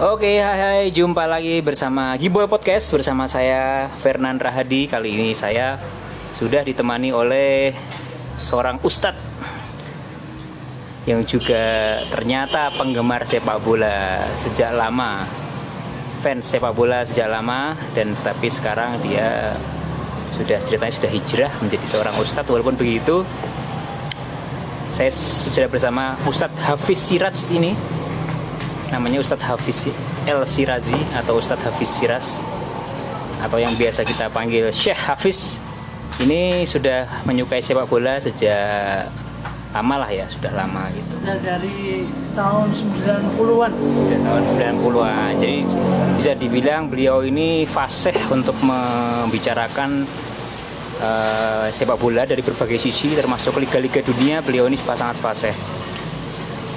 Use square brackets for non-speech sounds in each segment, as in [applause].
Oke, hai hai, jumpa lagi bersama Giboy Podcast bersama saya Fernan Rahadi. Kali ini saya sudah ditemani oleh seorang ustadz yang juga ternyata penggemar sepak bola sejak lama. Fans sepak bola sejak lama dan tapi sekarang dia sudah ceritanya sudah hijrah menjadi seorang ustadz walaupun begitu saya sudah bersama Ustadz Hafiz Siraj ini namanya Ustadz Hafiz El Sirazi atau Ustadz Hafiz Siras atau yang biasa kita panggil Syekh Hafiz. Ini sudah menyukai sepak bola sejak lama lah ya sudah lama gitu. Sudah dari tahun 90-an. Sudah tahun 90-an jadi bisa dibilang beliau ini fasih untuk membicarakan eh, sepak bola dari berbagai sisi termasuk liga-liga dunia. Beliau ini sangat fasih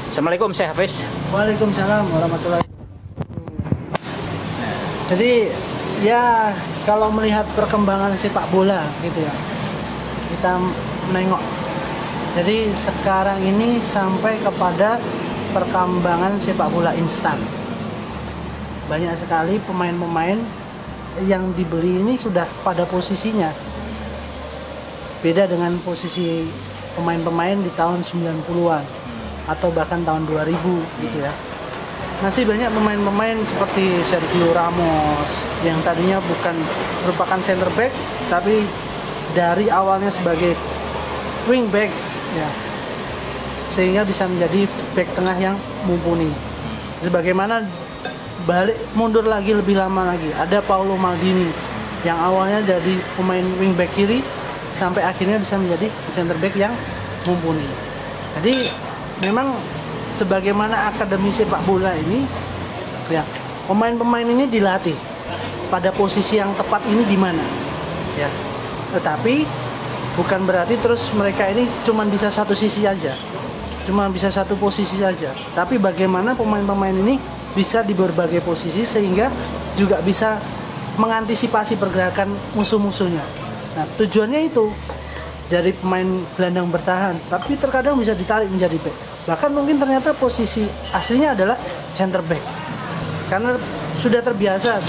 Assalamualaikum Syekh Hafiz. Waalaikumsalam warahmatullahi Jadi ya kalau melihat perkembangan sepak bola gitu ya kita menengok jadi sekarang ini sampai kepada perkembangan sepak bola instan. Banyak sekali pemain-pemain yang dibeli ini sudah pada posisinya. Beda dengan posisi pemain-pemain di tahun 90-an atau bahkan tahun 2000 gitu ya. Masih banyak pemain-pemain seperti Sergio Ramos yang tadinya bukan merupakan center back tapi dari awalnya sebagai wing back ya. Sehingga bisa menjadi back tengah yang mumpuni. Sebagaimana balik mundur lagi lebih lama lagi. Ada Paulo Maldini yang awalnya dari pemain wing back kiri sampai akhirnya bisa menjadi center back yang mumpuni. Jadi memang sebagaimana akademi sepak bola ini ya pemain-pemain ini dilatih pada posisi yang tepat ini di mana ya. Tetapi bukan berarti terus mereka ini cuma bisa satu sisi aja cuma bisa satu posisi saja. Tapi bagaimana pemain-pemain ini bisa di berbagai posisi sehingga juga bisa mengantisipasi pergerakan musuh-musuhnya. Nah tujuannya itu dari pemain gelandang bertahan tapi terkadang bisa ditarik menjadi back bahkan mungkin ternyata posisi aslinya adalah center back. Karena sudah terbiasa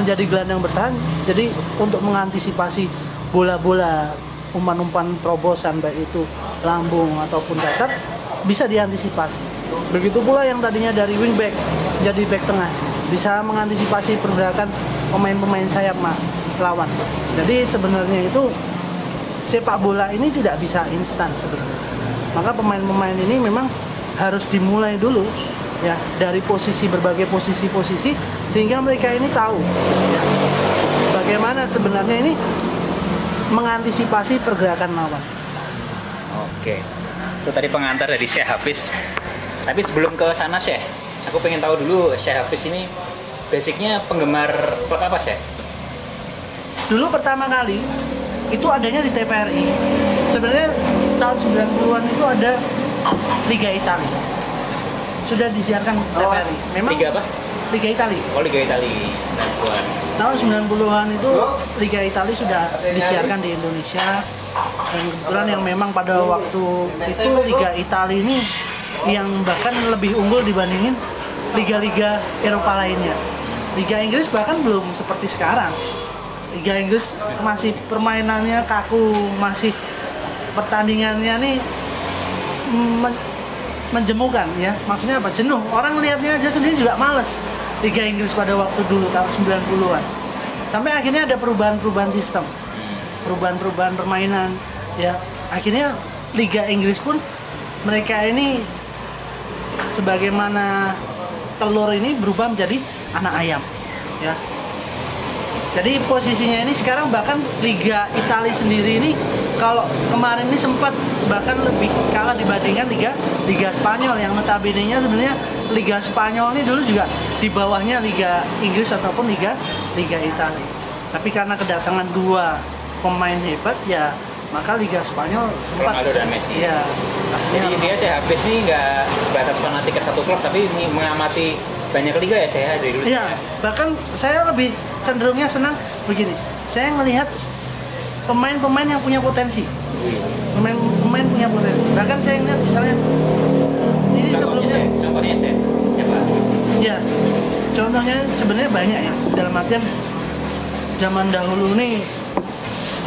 menjadi gelandang bertahan jadi untuk mengantisipasi bola-bola umpan-umpan terobosan baik itu lambung ataupun datar bisa diantisipasi. Begitu pula yang tadinya dari wing back jadi back tengah bisa mengantisipasi pergerakan pemain-pemain sayap lawan. Jadi sebenarnya itu sepak bola ini tidak bisa instan sebenarnya maka pemain-pemain ini memang harus dimulai dulu ya dari posisi berbagai posisi-posisi sehingga mereka ini tahu ya, bagaimana sebenarnya ini mengantisipasi pergerakan lawan. Oke, itu tadi pengantar dari Syekh Hafiz. Tapi sebelum ke sana Syekh, aku pengen tahu dulu Syekh Hafiz ini basicnya penggemar klub apa Syekh? Dulu pertama kali itu adanya di TPRI. Sebenarnya tahun 90-an itu ada Liga Italia. Sudah disiarkan di TPRI. Memang Liga apa? Liga Italia. Oh Liga Italia 90-an. Tahun 90-an itu Liga Italia sudah disiarkan di Indonesia. Dan kebetulan yang memang pada waktu itu Liga Italia ini yang bahkan lebih unggul dibandingin liga-liga Eropa lainnya. Liga Inggris bahkan belum seperti sekarang. Liga Inggris masih permainannya kaku, masih pertandingannya nih men- menjemukan ya. Maksudnya apa? Jenuh. Orang lihatnya aja sendiri juga males. Liga Inggris pada waktu dulu tahun 90-an. Sampai akhirnya ada perubahan-perubahan sistem. Perubahan-perubahan permainan ya. Akhirnya Liga Inggris pun mereka ini sebagaimana telur ini berubah menjadi anak ayam ya jadi posisinya ini sekarang bahkan Liga Italia sendiri ini kalau kemarin ini sempat bahkan lebih kalah dibandingkan Liga Liga Spanyol yang notabene-nya sebenarnya Liga Spanyol ini dulu juga di bawahnya Liga Inggris ataupun Liga Liga Italia. Tapi karena kedatangan dua pemain hebat ya maka Liga Spanyol sempat Ronaldo dan Messi. ya Jadi pastinya dia Syekh Hafiz ini nggak sebatas fanatik ke satu klub, tapi ini mengamati banyak liga ya saya dari dulu. Iya, bahkan saya lebih cenderungnya senang begini. Saya melihat pemain-pemain yang punya potensi. Pemain-pemain punya potensi. Bahkan saya lihat misalnya ini Contohnya sebelumnya saya, contohnya saya. Siapa? Ya, contohnya sebenarnya banyak ya. Dalam artian zaman dahulu nih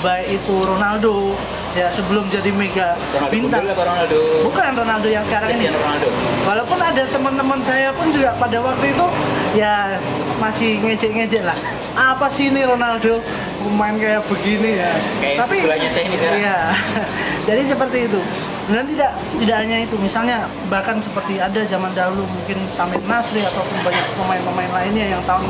baik itu Ronaldo ya sebelum jadi mega Ronaldo bintang. Ronaldo Bukan Ronaldo yang sekarang ini. Ronaldo Walaupun ada teman-teman saya pun juga pada waktu itu ya masih ngejek-ngejek lah. Apa sih ini Ronaldo pemain kayak begini ya? Kayak sebelahnya saya ini sekarang. Iya. [laughs] Jadi seperti itu. Dan tidak tidak hanya itu, misalnya bahkan seperti ada zaman dahulu mungkin Samir Nasri ataupun banyak pemain-pemain lainnya yang tahun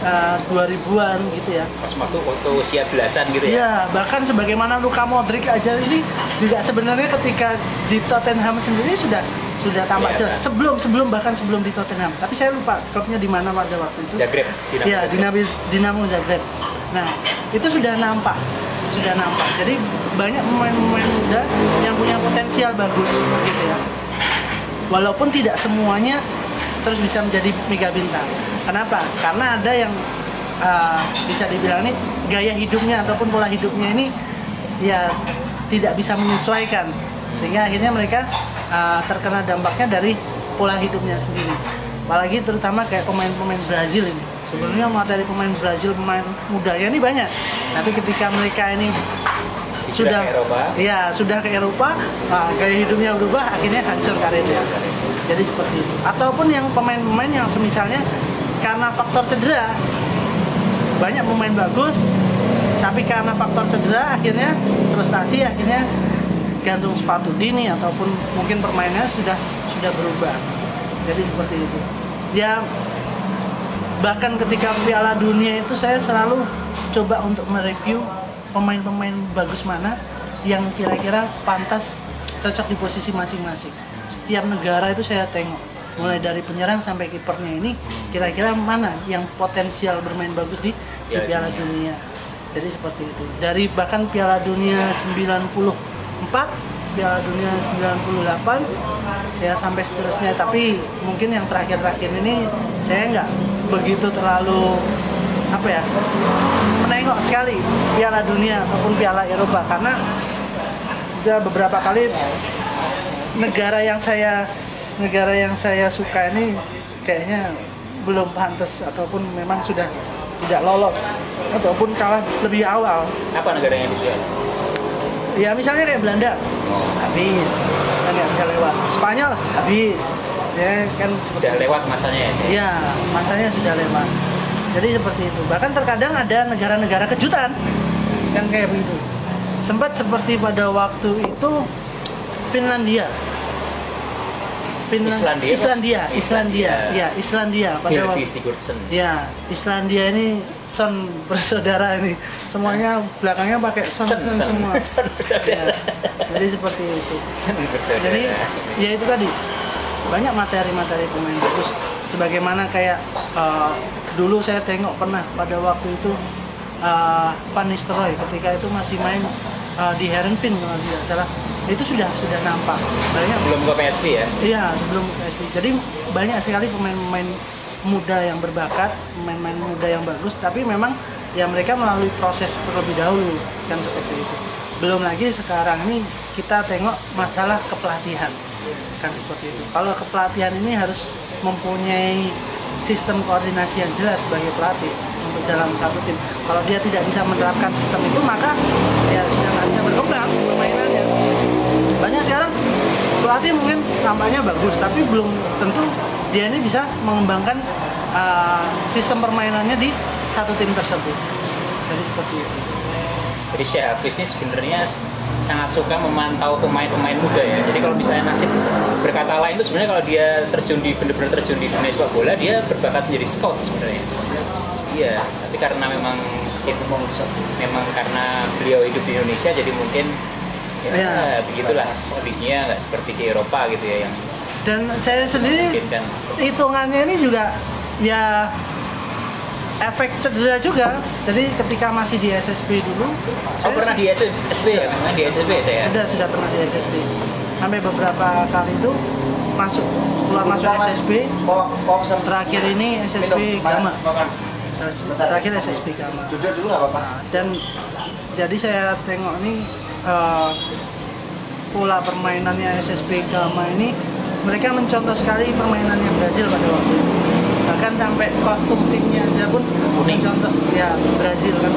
uh, 2000-an gitu ya. pas waktu foto usia belasan gitu ya Iya, bahkan sebagaimana Luka Modric aja ini juga sebenarnya ketika di Tottenham sendiri sudah sudah tampak Iya, jelas sebelum sebelum bahkan sebelum di Tottenham. Tapi saya lupa klubnya di mana pada waktu itu. Zagreb Dinamo Iya. Dinamo, Dinamo Zagreb. Nah, itu sudah nampak, sudah nampak. Jadi banyak pemain-pemain muda yang punya potensial bagus gitu ya. Walaupun tidak semuanya terus bisa menjadi mega bintang. Kenapa? Karena ada yang uh, bisa dibilang ini gaya hidupnya ataupun pola hidupnya ini ya tidak bisa menyesuaikan sehingga akhirnya mereka uh, terkena dampaknya dari pola hidupnya sendiri. Apalagi terutama kayak pemain-pemain Brazil ini. Sebenarnya materi pemain Brazil pemain mudanya ini banyak. Tapi ketika mereka ini Sudah sudah ke Eropa. Iya, sudah ke Eropa, nah, gaya hidupnya berubah, akhirnya hancur karirnya. Jadi seperti itu. Ataupun yang pemain-pemain yang semisalnya karena faktor cedera, banyak pemain bagus, tapi karena faktor cedera akhirnya frustasi, akhirnya gantung sepatu dini ataupun mungkin permainannya sudah sudah berubah. Jadi seperti itu. Ya bahkan ketika Piala Dunia itu saya selalu coba untuk mereview pemain-pemain bagus mana yang kira-kira pantas cocok di posisi masing-masing. Setiap negara itu saya tengok mulai dari penyerang sampai kipernya ini kira-kira mana yang potensial bermain bagus di, di Piala Piala Dunia. Jadi seperti itu. Dari bahkan Piala Dunia 94, Piala Dunia 98 ya sampai seterusnya tapi mungkin yang terakhir-terakhir ini saya nggak begitu terlalu apa ya menengok sekali Piala Dunia ataupun Piala Eropa. Karena sudah beberapa kali negara yang saya negara yang saya suka ini kayaknya belum pantas ataupun memang sudah tidak lolos ataupun kalah lebih awal. Apa negara yang disukai ya misalnya kayak Belanda. Habis. Kan nggak bisa lewat. Spanyol habis ya kan sudah lewat masanya ya Shay? ya masanya sudah lewat. Jadi seperti itu. Bahkan terkadang ada negara-negara kejutan. Kan kayak begitu. Sempat seperti pada waktu itu Finlandia. Finland- Islandia? Islandia Islandia. Islandia. ya Islandia pada waktu Sigurdsson ya Islandia ini son bersaudara ini. Semuanya belakangnya pakai son, son sen, semua. [laughs] Sen Ya, jadi seperti itu. Bersaudara. Jadi ya itu tadi banyak materi-materi pemain. Bagus sebagaimana kayak uh, dulu saya tengok pernah pada waktu itu uh, Van Nistelrooy ketika itu masih main uh, di Herenveen kalau tidak salah. Itu sudah sudah nampak. Banyak. Belum ke PSV ya? Iya sebelum PSV jadi banyak sekali pemain-pemain muda yang berbakat pemain-pemain muda yang bagus tapi memang ya mereka melalui proses terlebih dahulu kan seperti itu. Belum lagi sekarang ini kita tengok masalah kepelatihan seperti itu. Kalau kepelatihan ini harus mempunyai sistem koordinasi yang jelas sebagai pelatih untuk dalam satu tim. Kalau dia tidak bisa menerapkan sistem itu maka ya sudah nggak bisa berkembang permainannya. Banyak sekarang pelatih mungkin tampaknya bagus tapi belum tentu dia ini bisa mengembangkan uh, sistem permainannya di satu tim tersebut. Jadi seperti itu jadi Syekh Hafiz ini sebenarnya sangat suka memantau pemain-pemain muda ya. Jadi kalau misalnya nasib berkata lain itu sebenarnya kalau dia terjun di benar-benar terjun di dunia sepak bola dia berbakat menjadi scout sebenarnya. Iya tapi karena memang memang karena beliau hidup di Indonesia jadi mungkin ya, Ya. begitulah. Kondisinya nggak seperti di Eropa gitu ya yang dan saya sendiri kan. hitungannya ini juga ya efek cedera juga. Jadi ketika masih di SSB dulu oh saya pernah di SSB ya memang di SSB saya? Sudah sudah pernah di SSB sampai beberapa kali itu masuk keluar masuk SSB terakhir ini SSB Gama. terakhir SSB Gama. Jujur dulu nggak apa-apa. dan jadi saya tengok ini eh, pola permainannya SSB Gama ini mereka mencontoh sekali permainannya Brazil pada waktu itu. Bahkan sampai kostum timnya aja pun Kuning. contoh ya Brazil kan.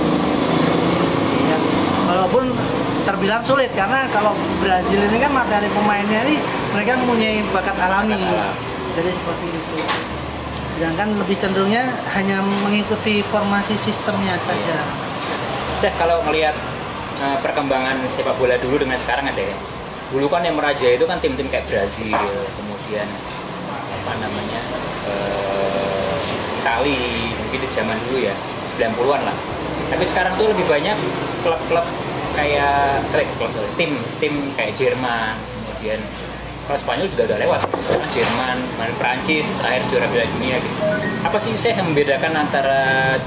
Ya, walaupun terbilang sulit karena kalau Brazil ini kan materi pemainnya ini mereka mempunyai bakat alami. Bakat jadi seperti itu. Sedangkan lebih cenderungnya hanya mengikuti formasi sistemnya saja. Saya kalau melihat eh, perkembangan sepak bola dulu dengan sekarang ya. Dulu kan yang merajai itu kan tim-tim kayak Brazil, kemudian apa namanya eh, Itali, mungkin di zaman dulu ya 90-an lah. Tapi sekarang tuh lebih banyak klub-klub kayak eh, klub tim tim kayak Jerman, kemudian kalau Spanyol juga udah lewat, Jerman, main Prancis, terakhir juara Piala Dunia gitu. Apa sih saya yang membedakan antara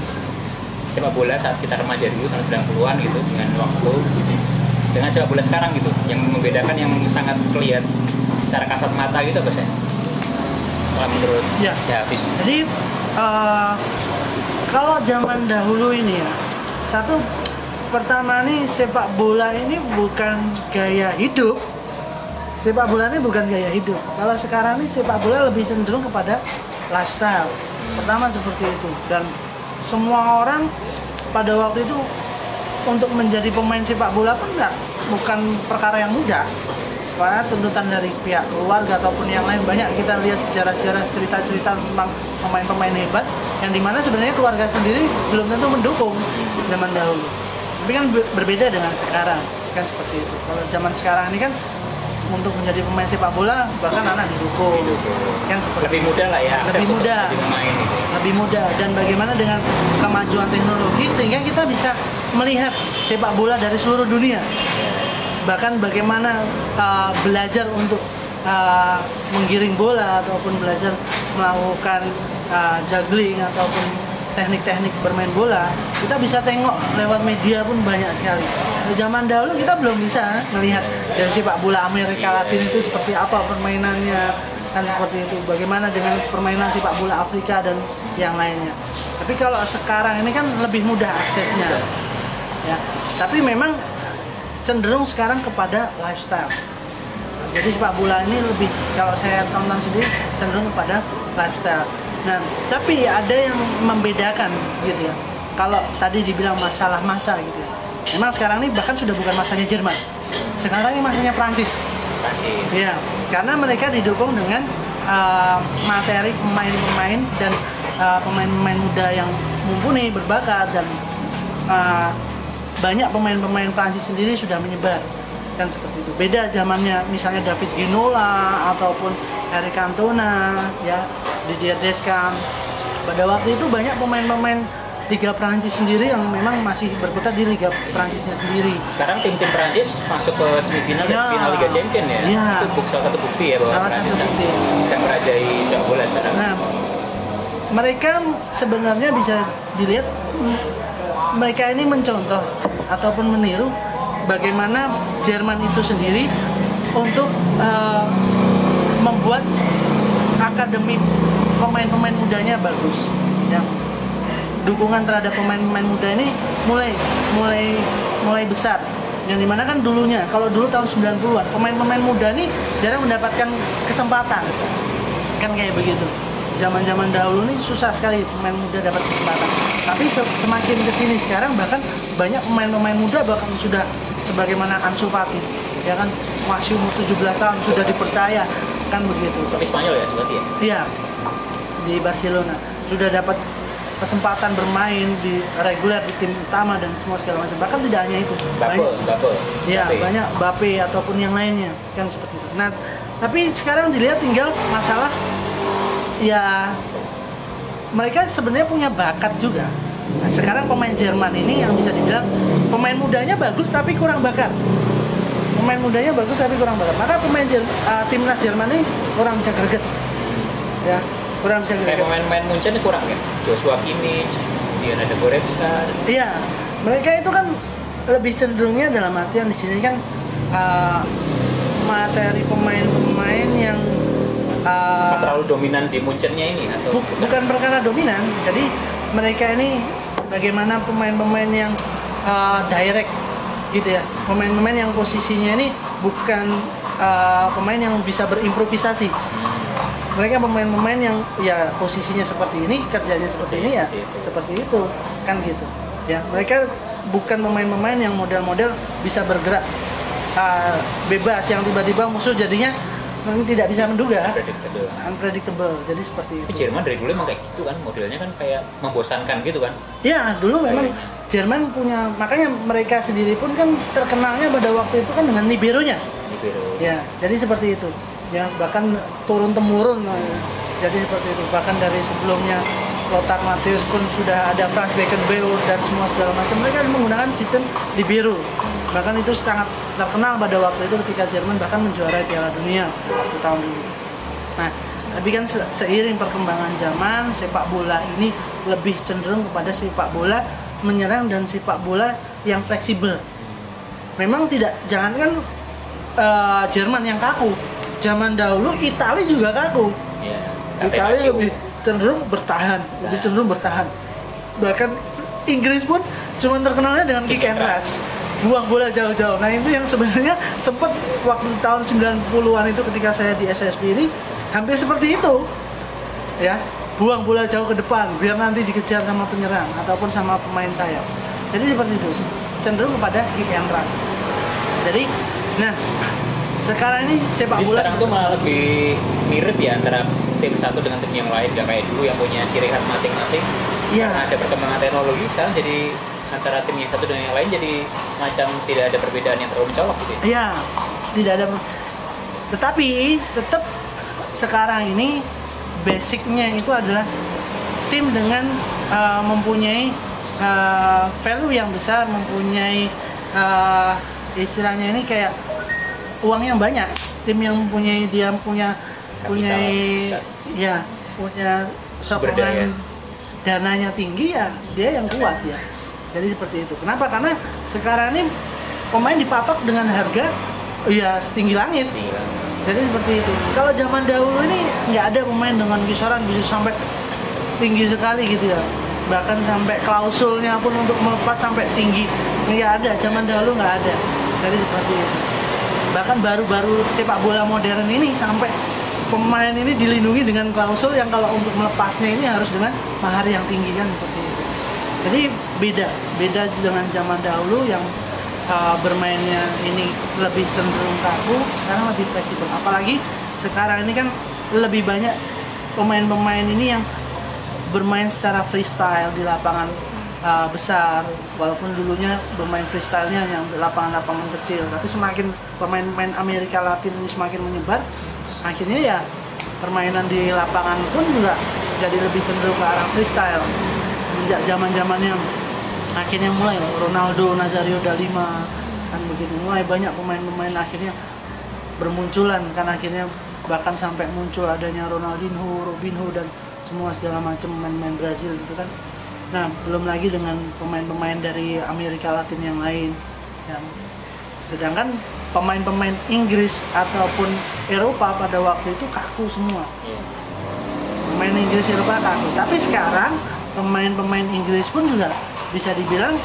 sepak bola saat kita remaja dulu tahun 90-an gitu dengan waktu dengan sepak bola sekarang gitu yang membedakan yang sangat kelihatan secara kasat mata gitu apa sih? Kalau menurut Ya. si Hafiz Jadi eh, kalau zaman dahulu ini ya, satu pertama nih sepak bola ini bukan gaya hidup. Sepak bola ini bukan gaya hidup. Kalau sekarang nih sepak bola lebih cenderung kepada lifestyle. Pertama seperti itu dan semua orang pada waktu itu untuk menjadi pemain sepak bola pun enggak bukan perkara yang mudah karena tuntutan dari pihak keluarga ataupun yang lain banyak kita lihat sejarah-sejarah cerita-cerita tentang pemain-pemain hebat yang di mana sebenarnya keluarga sendiri belum tentu mendukung zaman dahulu. Tapi kan be- berbeda dengan sekarang kan seperti itu. Kalau zaman sekarang ini kan untuk menjadi pemain sepak bola bahkan anak didukung kan seperti lebih mudah lah ya Lebih mudah. pemain gitu ya. lebih mudah dan bagaimana dengan kemajuan teknologi sehingga kita bisa melihat sepak bola dari seluruh dunia bahkan bagaimana uh, belajar untuk uh, menggiring bola ataupun belajar melakukan uh, juggling ataupun teknik-teknik bermain bola kita bisa tengok lewat media pun banyak sekali. Zaman dahulu kita belum bisa melihat dari sepak bola Amerika Latin itu seperti apa permainannya kan seperti itu. Bagaimana dengan permainan sepak bola Afrika dan yang lainnya. Tapi kalau sekarang ini kan lebih mudah aksesnya. Ya tapi memang cenderung sekarang kepada lifestyle. Jadi sepak bola ini lebih kalau saya tonton sendiri cenderung kepada lifestyle. Nah tapi ada yang membedakan gitu ya. Kalau tadi dibilang masalah masa gitu ya. Memang sekarang ini bahkan sudah bukan masanya Jerman. Sekarang ini masanya Prancis. Prancis. Iya, karena mereka didukung dengan uh, materi pemain-pemain dan uh, pemain-pemain muda yang mumpuni, berbakat dan uh, banyak pemain-pemain Prancis sendiri sudah menyebar kan seperti itu. Beda zamannya misalnya David Ginola ataupun Eric Cantona, ya Didier Deschamps. Pada waktu itu banyak pemain-pemain Liga Prancis sendiri yang memang masih berkutat di Liga Prancisnya sendiri. sekarang tim-tim Prancis masuk ke semifinal dan Ya. final Liga Champion ya Ya. itu buk- salah satu bukti ya bahwa Salah satu Prancis bukti. sedang merajai sepak bola sekarang Nah, mereka sebenarnya bisa dilihat mereka ini mencontoh ataupun meniru bagaimana Jerman itu sendiri untuk eh, membuat akademi pemain-pemain mudanya bagus. Ya. Dukungan terhadap pemain-pemain muda ini mulai mulai mulai besar. Yang di mana kan dulunya, kalau dulu tahun 90-an, pemain-pemain muda ini jarang mendapatkan kesempatan kan kayak begitu zaman-zaman dahulu nih susah sekali pemain muda dapat kesempatan tapi se- semakin ke sini sekarang bahkan banyak pemain-pemain muda bahkan sudah sebagaimana Ansu Fati ya kan? Masih umur 17 tahun sudah dipercaya kan begitu. Tapi Spanyol ya berarti ya? Iya di Barcelona. Sudah dapat kesempatan bermain di reguler di tim utama dan semua segala macam. Bahkan tidak hanya itu Bape banyak- Bape. Ya, Bape. banyak Bape ataupun yang lainnya kan seperti itu. Nah, tapi sekarang dilihat tinggal masalah ya mereka sebenarnya punya bakat juga. Nah, sekarang pemain Jerman ini yang bisa dibilang pemain mudanya bagus tapi kurang bakat. Pemain mudanya bagus tapi kurang bakat. Maka pemain Jer- uh, timnas Jerman ini kurang bisa greget. Ya, kurang bisa kayak greget. pemain-pemain Munchen kurang ya Joshua Kimmich kemudian ada Goretzka Iya, mereka itu kan lebih cenderungnya dalam artian di sini kan uh, materi pemain-pemain yang uh, terlalu dominan di Munchennya ini atau bu- bukan perkara dominan. Jadi mereka ini bagaimana pemain-pemain yang uh, direct gitu ya, pemain-pemain yang posisinya ini bukan uh, pemain yang bisa berimprovisasi. mereka pemain-pemain yang ya posisinya seperti ini kerjanya seperti ini ya Seperti itu. seperti itu kan gitu ya mereka bukan pemain-pemain yang model-model bisa bergerak uh, bebas yang tiba-tiba musuh jadinya memang tidak bisa menduga. Predictable unpredictable. Jadi seperti tapi itu. Jerman dari dulu emang kayak gitu kan modelnya kan kayak membosankan gitu kan? Ya dulu memang Kayaknya. Jerman punya makanya mereka sendiri pun kan terkenalnya pada waktu itu kan dengan liberonya di Peru ya jadi seperti itu. Ya bahkan turun temurun eh, jadi seperti itu. Bahkan dari sebelumnya Lothar Matthäus pun sudah ada Franz Beckenbauer dan semua segala macam. Mereka menggunakan sistem libero bahkan itu sangat terkenal pada waktu itu ketika Jerman bahkan menjuarai Piala Dunia waktu tahun itu nah tapi kan se- seiring perkembangan zaman sepak bola ini lebih cenderung kepada sepak bola menyerang dan sepak bola yang fleksibel. Memang tidak jangankan eh, Jerman yang kaku. Zaman dahulu Italia juga kaku. Ya Italia Catenaccio. lebih cenderung bertahan lebih Nah. cenderung bertahan. Bahkan Inggris pun cuma terkenalnya dengan kick and rush buang bola jauh-jauh. Nah itu yang sebenarnya sempat waktu tahun 90-an itu ketika saya di SSB ini hampir seperti itu. Ya buang bola jauh ke depan biar nanti dikejar sama penyerang ataupun sama pemain sayap jadi seperti itu cenderung kepada kick and rush. Jadi nah sekarang ini sepak Jadi bola sekarang tuh malah lebih mirip ya antara tim satu dengan tim yang lain. Gak kayak dulu yang punya ciri khas masing-masing. Iya. Karena ada perkembangan teknologi sekarang jadi antara tim yang satu dengan yang lain jadi macam tidak ada perbedaan yang terlalu mencolok gitu ya. Iya, tidak ada. Tetapi tetap sekarang ini basicnya itu adalah tim dengan uh, mempunyai uh, value yang besar, mempunyai uh, istilahnya ini kayak uang yang banyak. Tim yang mempunyai dia punya Kapital punyai besar. ya punya sokongan dananya tinggi ya dia yang kuat ya. Jadi seperti itu. Kenapa? Karena sekarang ini pemain dipatok dengan harga ya setinggi langit. Jadi seperti itu. Kalau zaman dahulu ini nggak ada pemain dengan kisaran bisa sampai tinggi sekali gitu ya. Bahkan sampai klausulnya pun untuk melepas sampai tinggi nggak ada. Zaman dahulu nggak ada. Jadi seperti itu. Bahkan baru-baru sepak bola modern ini sampai pemain ini dilindungi dengan klausul yang kalau untuk melepasnya ini harus dengan mahar yang tinggi kan seperti itu. Jadi beda, beda dengan zaman dahulu yang uh, bermainnya ini lebih cenderung kaku, sekarang lebih fleksibel. Apalagi sekarang ini kan lebih banyak pemain-pemain ini yang bermain secara freestyle di lapangan uh, besar, walaupun dulunya bermain freestylenya yang di lapangan-lapangan kecil. Tapi semakin pemain-pemain Amerika Latin ini semakin menyebar, akhirnya ya permainan di lapangan pun juga jadi lebih cenderung ke arah freestyle sejak zaman zamannya akhirnya mulai Ronaldo Nazario da Lima kan begitu. Mulai banyak pemain-pemain akhirnya bermunculan kan akhirnya bahkan sampai muncul adanya Ronaldinho, Robinho dan semua segala macam pemain-pemain Brazil gitu kan. Nah belum lagi dengan pemain-pemain dari Amerika Latin yang lain yang sedangkan pemain-pemain Inggris ataupun Eropa pada waktu itu kaku semua. Iya. pemain Inggris Eropa kaku. Tapi sekarang pemain-pemain Inggris pun juga bisa dibilang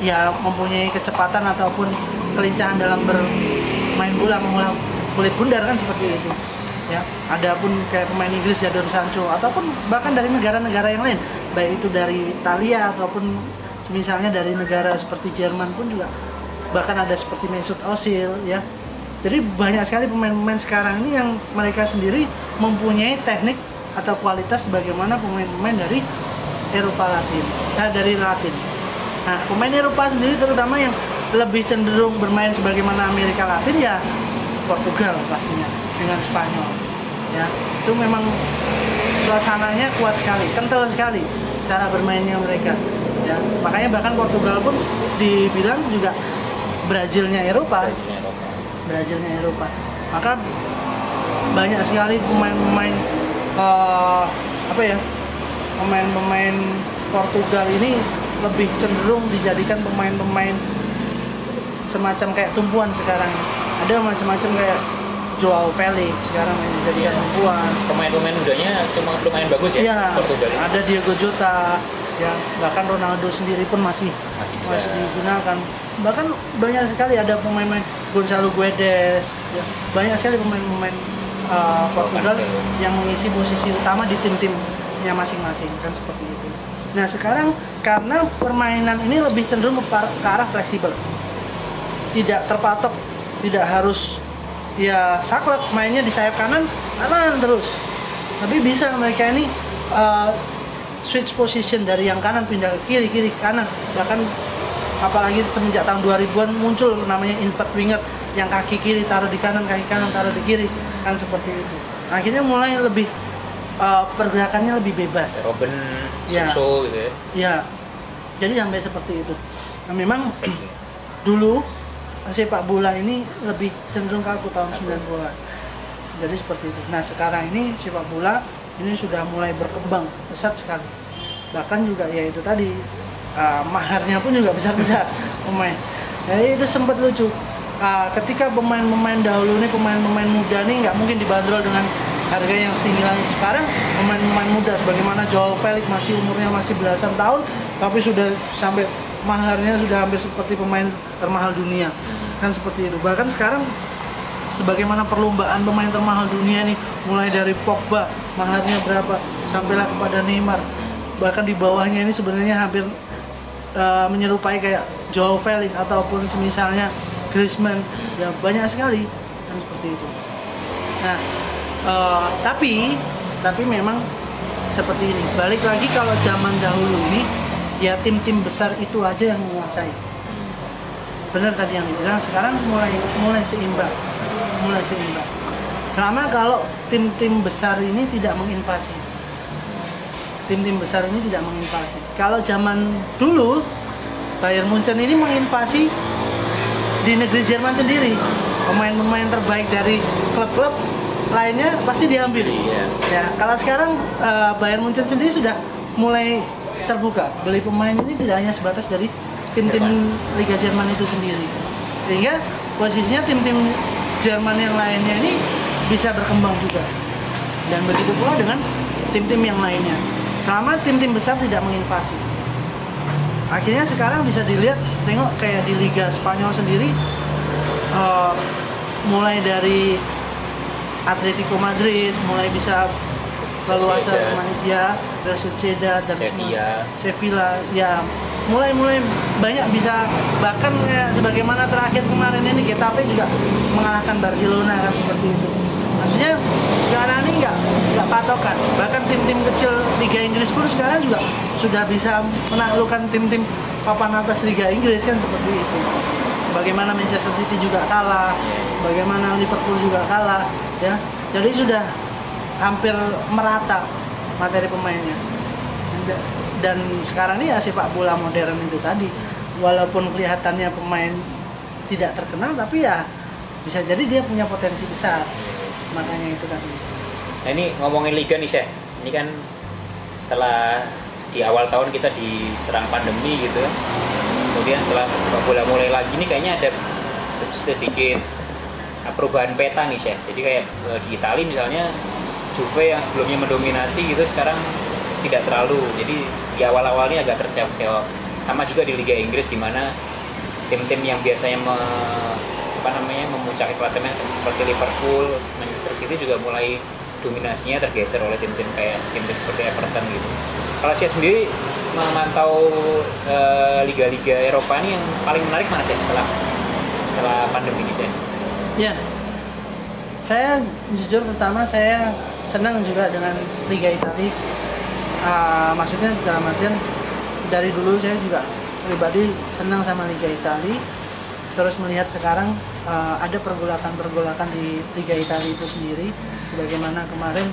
ya mempunyai kecepatan ataupun kelincahan dalam bermain bola mengulang kulit bundar kan seperti itu. Ya adapun kayak pemain Inggris Jadon Sancho ataupun bahkan dari negara-negara yang lain baik itu dari Italia ataupun misalnya dari negara seperti Jerman pun juga bahkan ada seperti Mesut Ozil ya. Jadi banyak sekali pemain-pemain sekarang ini yang mereka sendiri mempunyai teknik atau kualitas bagaimana pemain-pemain dari Eropa Latin, nah, dari Latin. Nah, pemain Eropa sendiri terutama yang lebih cenderung bermain sebagaimana Amerika Latin ya Portugal pastinya dengan Spanyol. Ya, itu memang suasananya kuat sekali, kental sekali cara bermainnya mereka. Ya, makanya bahkan Portugal pun dibilang juga Brazilnya Eropa. Brazilnya Eropa. Brazilnya Eropa. Maka banyak sekali pemain-pemain eh, apa ya pemain-pemain Portugal ini lebih cenderung dijadikan pemain-pemain semacam kayak tumpuan sekarang. Ada macam-macam kayak Joao Felix sekarang yang dijadikan Iya. tumpuan. Pemain-pemain mudanya cuma lumayan bagus ya Iya, Portugal ini. ada Diego Jota, ya bahkan Ronaldo sendiri pun masih Masih bisa. masih digunakan. Bahkan banyak sekali ada pemain-pemain Gonzalo Guedes, ya. banyak sekali pemain-pemain uh, Portugal yang mengisi posisi utama di tim-timnya masing-masing kan seperti itu. Nah sekarang karena permainan ini lebih cenderung ke arah fleksibel, tidak terpatok, tidak harus ya saklek mainnya di sayap kanan kanan terus, tapi bisa mereka ini uh, switch position dari yang kanan pindah ke kiri kiri ke kanan. Bahkan apalagi semenjak tahun 2000-an muncul namanya invert winger yang kaki kiri taruh di kanan kaki kanan taruh di kiri kan seperti itu. Akhirnya mulai lebih uh, pergerakannya lebih bebas. Robin Ya. Suso gitu ya. Ya. Jadi sampai seperti itu. Nah, memang [clears throat] dulu sepak bola ini lebih cenderung kaku tahun 90-an jadi seperti itu. Nah sekarang ini sepak bola ini sudah mulai berkembang pesat sekali. Bahkan juga ya itu tadi uh, maharnya pun juga [laughs] besar-besar pemain. Jadi itu sempat lucu. Uh, ketika pemain-pemain dahulu ini pemain-pemain muda nih nggak mungkin dibanderol dengan harga yang setinggi langit sekarang pemain-pemain muda sebagaimana Joao Felix masih umurnya masih belasan tahun tapi sudah sampai maharnya sudah hampir seperti pemain termahal dunia. Kan seperti itu. Bahkan sekarang sebagaimana perlombaan pemain termahal dunia nih mulai dari Pogba maharnya berapa sampailah kepada Neymar. Bahkan di bawahnya ini sebenarnya hampir uh, menyerupai kayak Joao Felix ataupun semisalnya Griezmann. Ya banyak sekali. Kan seperti itu. Nah uh, tapi tapi memang seperti ini. Balik lagi kalau zaman dahulu ini ya tim-tim besar itu aja yang menguasai. Benar tadi yang dibilang sekarang mulai mulai seimbang. Mulai seimbang. Selama kalau tim-tim besar ini tidak menginvasi. Tim-tim besar ini tidak menginvasi. Kalau zaman dulu Bayern Munchen ini menginvasi di negeri Jerman sendiri. Pemain-pemain terbaik dari klub-klub lainnya pasti diambil. Iya. ya kalau sekarang eh, Bayern Munchen sendiri sudah mulai terbuka. Beli pemain ini tidak hanya sebatas dari tim-tim Liga Jerman itu sendiri. Sehingga posisinya tim-tim Jerman yang lainnya ini bisa berkembang juga. Dan begitu pula dengan tim-tim yang lainnya. Selama tim-tim besar tidak menginvasi. Akhirnya sekarang bisa dilihat tengok kayak di Liga Spanyol sendiri eh, mulai dari Atletico Madrid mulai bisa leluasa Sociedad. main ya Real Sociedad dan Sevilla. Sevilla ya. Mulai mulai banyak bisa. Bahkan kayak sebagaimana terakhir kemarin ini Getafe juga mengalahkan Barcelona kan seperti itu. Maksudnya sekarang ini nggak nggak patokan. Bahkan tim-tim kecil Liga Inggris pun sekarang juga sudah bisa menaklukkan tim-tim papan atas Liga Inggris kan seperti itu. Bagaimana Manchester City juga kalah bagaimana Liverpool juga kalah ya jadi sudah hampir merata materi pemainnya Da- dan sekarang ini ya sepak bola modern itu tadi walaupun kelihatannya pemain tidak terkenal tapi ya bisa jadi dia punya potensi besar makanya itu tadi Nah ini ngomongin liga nih Syekh. Ini kan setelah di awal tahun kita diserang pandemi gitu. Kemudian setelah sepak bola mulai lagi nih kayaknya ada se- sedikit uh, perubahan peta nih Syekh. Jadi kayak uh, di Italia misalnya Juve yang sebelumnya mendominasi gitu sekarang tidak terlalu. Jadi di awal-awalnya agak terseok-seok. Sama juga di Liga Inggris di mana tim-tim yang biasanya me- apa namanya memuncaki klasemen seperti Liverpool, Manchester City juga mulai dominasinya tergeser oleh tim-tim kayak tim-tim seperti Everton gitu. Kalau saya sendiri memantau eh, liga-liga Eropa ini yang paling menarik mana sih setelah setelah pandemi ini saya? Ya. Saya jujur pertama saya senang juga dengan Liga Italia. Ah, maksudnya dalam artian dari dulu saya juga pribadi senang sama Liga Italia. Terus melihat sekarang ah, ada pergolakan-pergolakan di Liga Italia itu sendiri. Sebagaimana kemarin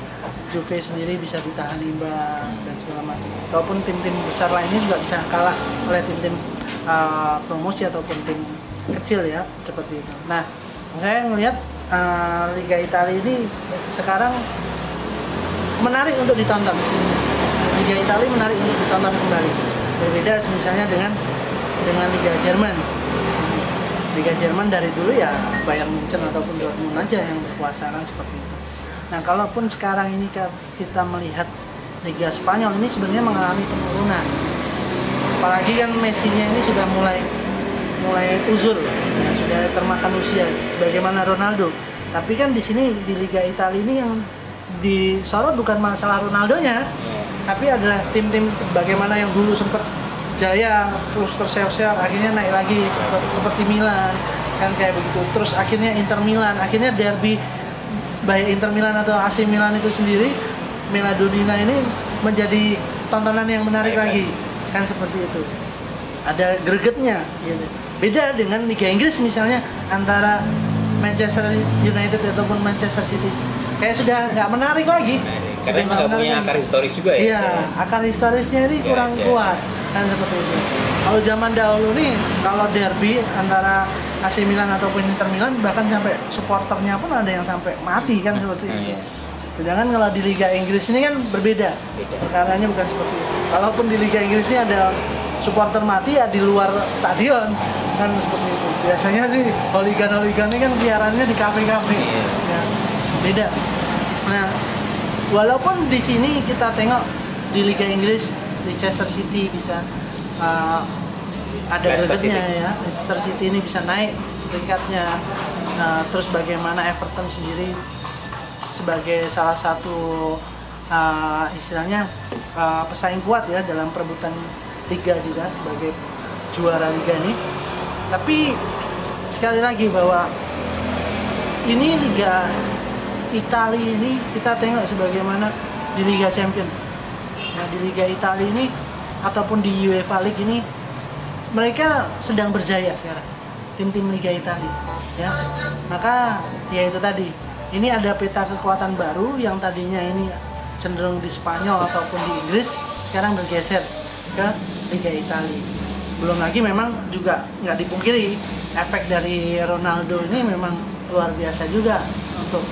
Juve sendiri bisa ditahan imbang dan segala macam. Ataupun tim-tim besar lainnya juga bisa kalah oleh tim-tim ah, promosi ataupun tim kecil ya seperti itu. Nah saya melihat ah, Liga Italia ini sekarang menarik untuk ditonton. Liga Italia menarik untuk ditonton kembali. Berbeda misalnya dengan dengan Liga Jerman. Liga Jerman dari dulu ya Bayern Munchen ataupun Dortmund aja yang berkuasa kan seperti itu. Nah, kalaupun sekarang ini kita melihat Liga Spanyol ini sebenarnya mengalami penurunan. Apalagi kan Messi-nya ini sudah mulai mulai uzur, sudah termakan usia sebagaimana Ronaldo. Tapi kan di sini di Liga Italia ini yang disorot bukan masalah Ronaldonya, tapi adalah tim-tim bagaimana yang dulu sempat jaya terus terseok-seok akhirnya naik lagi seperti, seperti Milan kan kayak begitu terus akhirnya Inter Milan akhirnya derby baik Inter Milan atau AC Milan itu sendiri Meladonina ini menjadi tontonan yang menarik lagi kan seperti itu ada gregetnya gitu. Beda dengan Liga Inggris misalnya antara Manchester United ataupun Manchester City kayak sudah nggak menarik lagi Nah, karena nggak punya lagi. akar historis juga ya Iya, akar historisnya ini Iya, kurang iya. kuat kan seperti itu. Kalau zaman dahulu nih, kalau derby antara AC Milan ataupun Inter Milan bahkan sampai supporternya pun ada yang sampai mati kan seperti Hmm, itu. iya. Sedangkan kalau di Liga Inggris ini kan berbeda. Beda. Perkaranya bukan seperti itu. Kalaupun di Liga Inggris ini ada supporter mati ya di luar stadion kan seperti itu. Biasanya sih holigan-holigan ini kan biarannya di kafe-kafe. Iya. Ya, beda. Nah, walaupun di sini kita tengok di Liga Inggris Leicester City bisa uh, ada gregetnya ya Leicester City ini bisa naik peringkatnya Nah, terus bagaimana Everton sendiri sebagai salah satu uh, istilahnya uh, pesaing kuat ya dalam perebutan liga juga sebagai juara liga ini tapi sekali lagi bahwa ini liga Italia ini kita tengok sebagaimana di Liga Champion. Nah, di Liga Italia ini ataupun di UEFA League ini mereka sedang berjaya sekarang. Tim-tim Liga Italia, ya. Maka ya itu tadi. Ini ada peta kekuatan baru yang tadinya ini cenderung di Spanyol ataupun di Inggris sekarang bergeser ke Liga Italia. Belum lagi memang juga nggak dipungkiri efek dari Ronaldo ini memang luar biasa juga untuk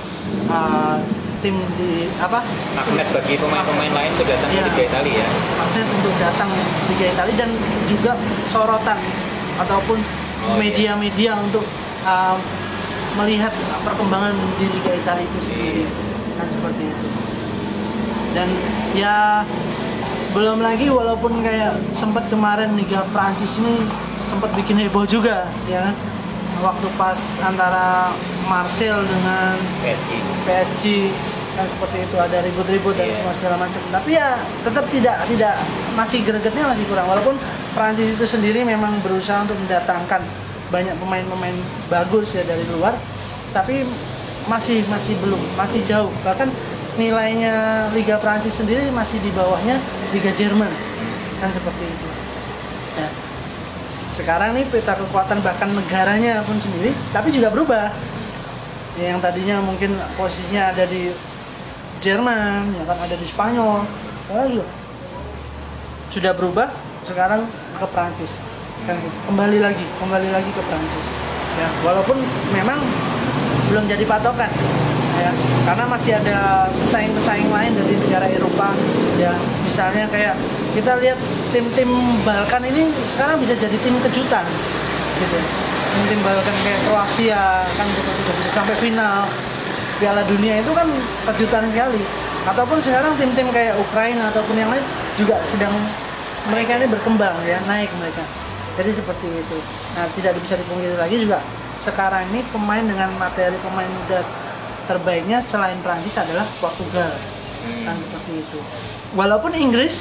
uh, tim di apa magnet bagi pemain-pemain lain untuk datang ke Iya. Liga Italia ya magnet untuk datang Liga Italia dan juga sorotan ataupun Oh, iya. media-media untuk uh, melihat perkembangan di Liga Italia itu sendiri kan seperti itu dan ya belum lagi walaupun kayak sempat kemarin Liga Prancis ini sempat bikin heboh juga ya kan? Waktu pas antara Marcel dengan PSG PSG kan seperti itu ada ribut-ribut dan Iya. semua segala macam. Tapi ya tetap tidak tidak masih gregetnya masih kurang. Walaupun Prancis itu sendiri memang berusaha untuk mendatangkan banyak pemain-pemain bagus ya dari luar tapi masih masih belum masih jauh. Bahkan nilainya Liga Prancis sendiri masih di bawahnya Liga Jerman. Kan seperti itu. Ya. Sekarang nih peta kekuatan bahkan negaranya pun sendiri tapi juga berubah. Ya, yang tadinya mungkin posisinya ada di Jerman ya kan ada di Spanyol. Sekarang juga sudah berubah sekarang ke Prancis kan gitu. kembali lagi kembali lagi ke Prancis ya walaupun memang belum jadi patokan ya karena masih ada pesaing-pesaing lain dari negara Eropa ya. Misalnya kayak kita lihat tim-tim Balkan ini sekarang bisa jadi tim kejutan gitu. Tim-tim Balkan kayak Kroasia kan juga sudah bisa sampai final. Piala Dunia itu kan kejutan sekali. Ataupun sekarang tim-tim kayak Ukraina ataupun yang lain juga sedang mereka ini berkembang ya. Naik mereka. Jadi seperti itu. Nah tidak bisa dipungkiri lagi juga sekarang ini pemain dengan materi pemain muda terbaiknya selain Prancis adalah Portugal kan seperti itu walaupun Inggris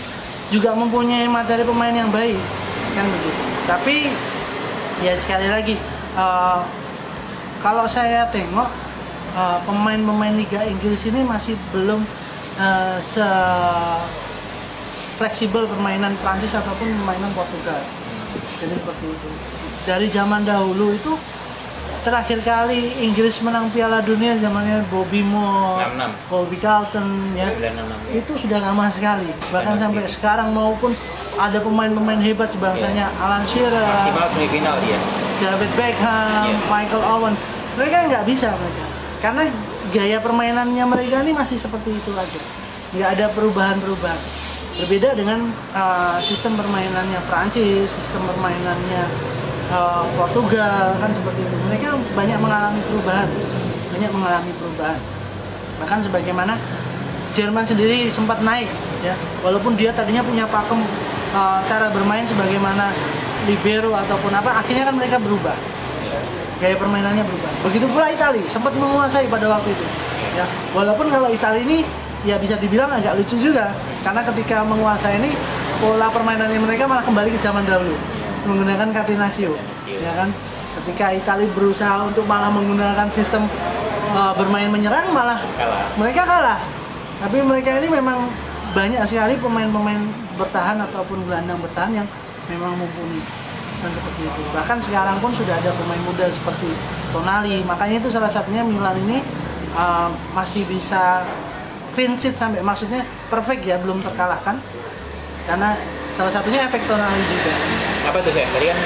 juga mempunyai materi pemain yang baik kan begitu tapi ya sekali lagi eh, kalau saya tengok eh, pemain-pemain Liga Inggris ini masih belum eh, se fleksibel permainan Prancis ataupun permainan Portugal. Jadi seperti itu. Dari zaman dahulu itu terakhir kali Inggris menang Piala Dunia zamannya Bobby Moore, 66. Bobby Carlton ya. 966 Itu sudah lama sekali. Bahkan sampai sekarang maupun ada pemain-pemain hebat sebangsanya Alan Shearer, maksimal semifinal dia David Beckham, Iya. Michael Owen, mereka nggak bisa mereka, karena gaya permainannya mereka ini masih seperti itu aja, nggak ada perubahan-perubahan. Berbeda dengan uh, sistem permainannya Prancis, sistem permainannya Portugal kan seperti itu. Mereka banyak mengalami perubahan, banyak mengalami perubahan. Bahkan sebagaimana Jerman sendiri sempat naik, ya, walaupun dia tadinya punya pakem uh, cara bermain sebagaimana libero ataupun apa, akhirnya kan mereka berubah gaya permainannya berubah. Begitu pula Italia sempat menguasai pada waktu itu. Ya, walaupun kalau Italia ini ya bisa dibilang agak lucu juga karena ketika menguasai ini pola permainannya mereka malah kembali ke zaman dahulu menggunakan catenaccio ya kan? Ketika Italia berusaha untuk malah menggunakan sistem uh, bermain menyerang malah Kalah. mereka kalah. Tapi mereka ini memang banyak sekali pemain-pemain bertahan ataupun gelandang bertahan yang memang mumpuni. Dan seperti itu. Bahkan sekarang pun sudah ada pemain muda seperti Tonali. Makanya itu salah satunya Milan ini uh, masih bisa clean sheet sampai maksudnya perfect ya belum terkalahkan. Karena salah satunya efek Tonali juga. Apa tuh saya tadi kan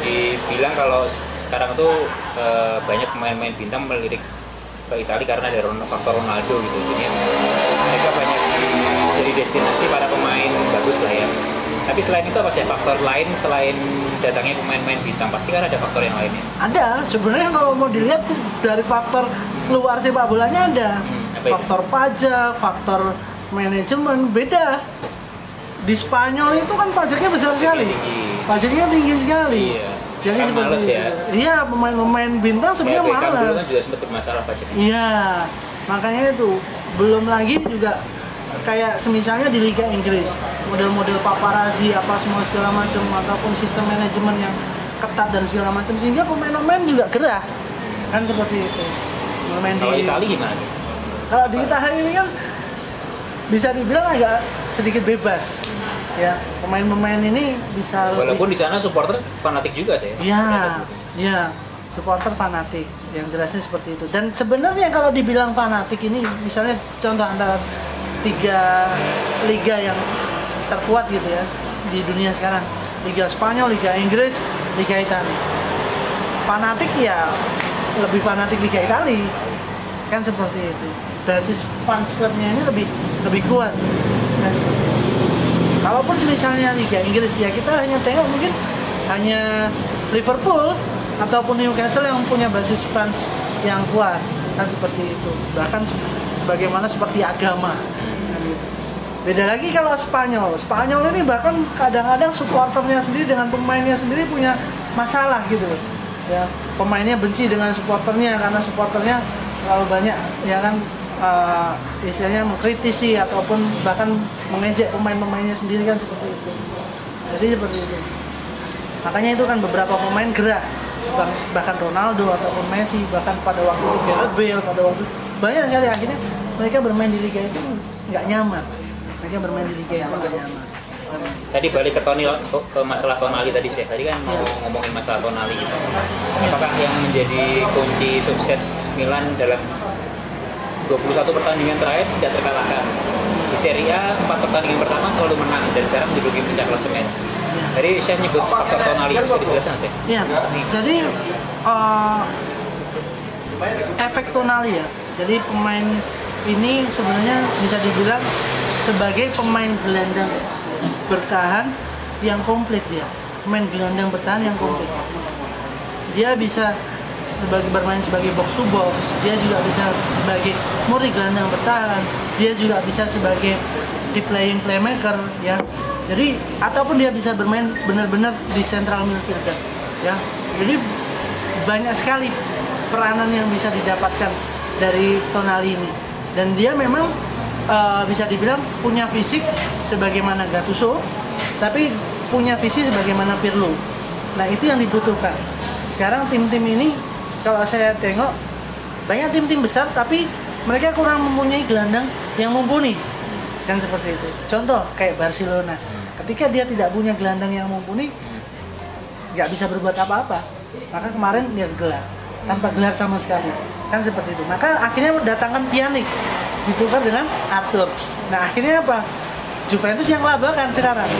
dibilang kalau sekarang tuh eh, banyak pemain-pemain bintang melirik ke Italia karena ada faktor Ronaldo gitu. Jadi mereka banyak di- jadi destinasi para pemain bagus lah ya. Tapi selain itu apa sih faktor lain selain datangnya pemain-pemain bintang pasti kan ada faktor yang lainnya. Ada. Sebenarnya kalau mau dilihat dari faktor luar sepak bolanya ada. Hmm, faktor pajak faktor manajemen beda di Spanyol itu kan pajaknya besar sekali. Tinggi. pajaknya tinggi sekali. Iya. jadi Kan seperti males ya. iya pemain-pemain bintang sebenarnya dulu malas kan juga sempat bermasalah pajaknya. Iya. Makanya itu belum lagi juga kayak semisalnya di Liga Inggris. Model-model paparazzi apa semua segala macam ataupun sistem manajemen yang ketat dan segala macam sehingga pemain-pemain juga gerah. Kan seperti itu. Pemain kalau di Italia gimana? Kalau di Italia ini kan bisa dibilang agak sedikit bebas ya pemain-pemain ini bisa lebih- walaupun di sana supporter fanatik juga sih Iya, iya. Supporter fanatik, yang jelasnya seperti itu. Dan sebenarnya kalau dibilang fanatik ini, misalnya contoh antara tiga liga yang terkuat gitu ya di dunia sekarang, Liga Spanyol, Liga Inggris, Liga Italia. Fanatik ya lebih fanatik Liga Italia, kan seperti itu. Basis fans clubnya ini lebih lebih kuat. Dan Kalaupun misalnya Liga Inggris ya kita hanya tengok mungkin hanya Liverpool ataupun Newcastle yang punya basis fans yang kuat kan seperti itu. Bahkan se- sebagaimana seperti agama. Beda lagi kalau Spanyol. Spanyol ini bahkan kadang-kadang supporternya sendiri dengan pemainnya sendiri punya masalah gitu ya pemainnya benci dengan supporternya karena supporternya terlalu banyak ya kan eh, istilahnya mengkritisi ataupun bahkan mengejek pemain-pemainnya sendiri kan seperti itu. Jadi seperti itu. Makanya itu kan beberapa pemain gerak. Bah- bahkan Ronaldo ataupun Messi bahkan pada waktu itu Gareth Bale pada waktu banyak sekali. Akhirnya mereka bermain di liga itu nggak nyaman. Mereka bermain di liga itu nggak nyaman. Tadi balik ke Tony ke, ke masalah Tonali tadi sih tadi kan mau Iya. ngomongin masalah Tonali gitu apakah yang menjadi kunci sukses Milan dalam 21 pertandingan terakhir tidak terkalahkan di Serie A 4 pertandingan pertama selalu menang dan sekarang menduduki puncak klasemen jadi saya nyebut faktor Tonali bisa dijelaskan sih Iya, jadi eh, efek Tonali ya. Jadi pemain ini sebenarnya bisa dibilang sebagai pemain gelandang bertahan yang komplit dia. Pemain gelandang bertahan yang komplit. Dia bisa sebagai bermain sebagai box to box, dia juga bisa sebagai murni gelandang bertahan, dia juga bisa sebagai di playing playmaker ya. Jadi ataupun dia bisa bermain benar-benar di central midfielder ya. Jadi banyak sekali peranan yang bisa didapatkan dari Tonali ini. Dan dia memang eh, bisa dibilang punya fisik sebagaimana Gattuso tapi punya visi sebagaimana Pirlo. Nah itu yang dibutuhkan. Sekarang tim-tim ini kalau saya tengok banyak tim-tim besar tapi mereka kurang mempunyai gelandang yang mumpuni. Kan seperti itu. Contoh kayak Barcelona. Ketika dia tidak punya gelandang yang mumpuni nggak bisa berbuat apa-apa. Maka kemarin dia gelar tanpa gelar sama sekali. Kan seperti itu. Maka akhirnya mendatangkan Pjanic ditukar dengan Arthur. Nah akhirnya apa Juventus yang labakan sekarang.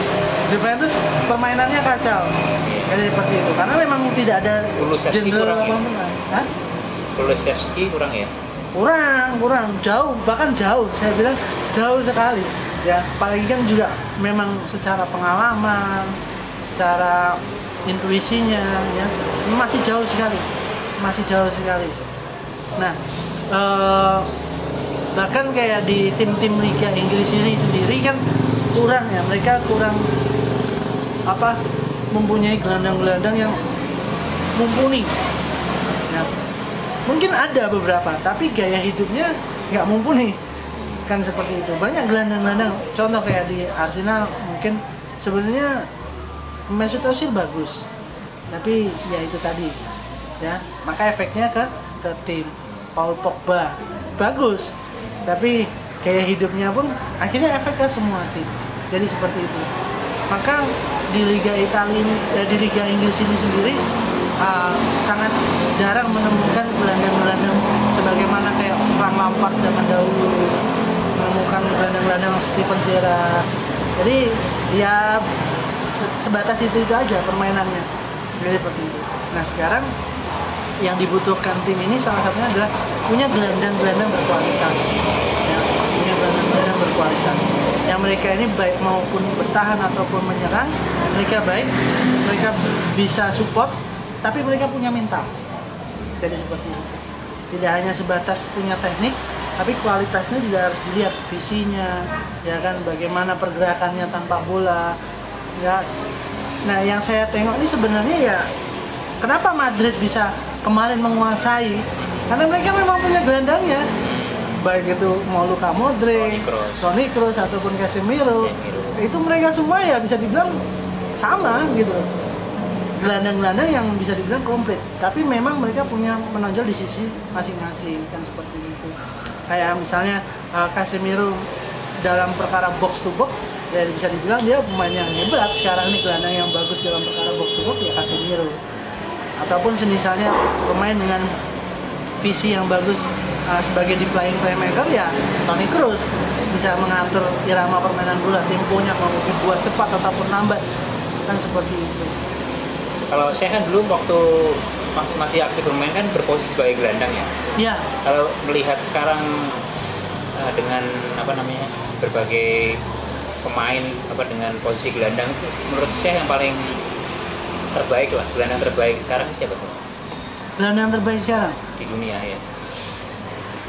Juventus permainannya kacau. Jadi seperti itu. Karena memang tidak ada jenderal ya? apa-apa. Hah? Kulusevski kurang ya? Kurang kurang. Jauh bahkan jauh. Saya bilang jauh sekali. Ya apalagi kan juga memang secara pengalaman secara intuisinya ya masih jauh sekali. Masih jauh sekali. Nah eh, bahkan kayak di tim-tim Liga Inggris ini sendiri kan kurang ya mereka kurang apa mempunyai gelandang-gelandang yang mumpuni. Mungkin ada beberapa tapi gaya hidupnya nggak mumpuni kan seperti itu. Banyak gelandang-gelandang contoh kayak di Arsenal mungkin sebenarnya Mesut Ozil bagus tapi ya itu tadi ya. Maka efeknya ke ke tim Paul Pogba. Bagus tapi gaya hidupnya pun akhirnya efek ke semua tim jadi seperti itu. Maka di Liga Italia ini eh, di Liga Inggris ini sendiri uh, sangat jarang menemukan gelandang-gelandang sebagaimana kayak Frank Lampard zaman dahulu. Menemukan gelandang-gelandang Steven Gerrard. Jadi ya se- sebatas itu itu aja permainannya. Jadi seperti itu. Nah sekarang yang dibutuhkan tim ini salah satunya adalah punya gelandang-gelandang berkualitas. Ya, punya gelandang-gelandang berkualitas. Yang mereka ini baik maupun bertahan ataupun menyerang mereka baik mereka bisa support tapi mereka punya mental. Jadi seperti itu. Tidak hanya sebatas punya teknik tapi kualitasnya juga harus dilihat visinya ya kan bagaimana pergerakannya tanpa bola ya. Nah yang saya tengok ini sebenarnya ya kenapa Madrid bisa kemarin menguasai. Karena mereka memang punya gelandangnya. Baik itu mau Luka Modric, Toni Kroos. Ataupun Casemiro, Casemiro. itu mereka semua ya bisa dibilang sama gitu. Gelandang-gelandang yang bisa dibilang komplit. Tapi memang mereka punya menonjol di sisi masing-masing kan seperti itu. Kayak misalnya uh, Casemiro dalam perkara box to box ya bisa dibilang dia pemain yang hebat. Sekarang ini gelandang yang bagus dalam perkara box to box ya Casemiro ataupun semisalnya pemain dengan visi yang bagus uh, sebagai di playing playmaker ya Toni Kroos bisa mengatur irama permainan bola temponya mau mungkin buat cepat ataupun lambat kan seperti itu Kalau saya kan dulu waktu masih masih aktif bermain kan berposisi sebagai gelandang ya. ya Kalau melihat sekarang eh, dengan apa namanya berbagai pemain apa dengan posisi gelandang menurut saya yang paling terbaik lah. Gelandang terbaik sekarang siapa sih gelandang terbaik sekarang? Di dunia ya.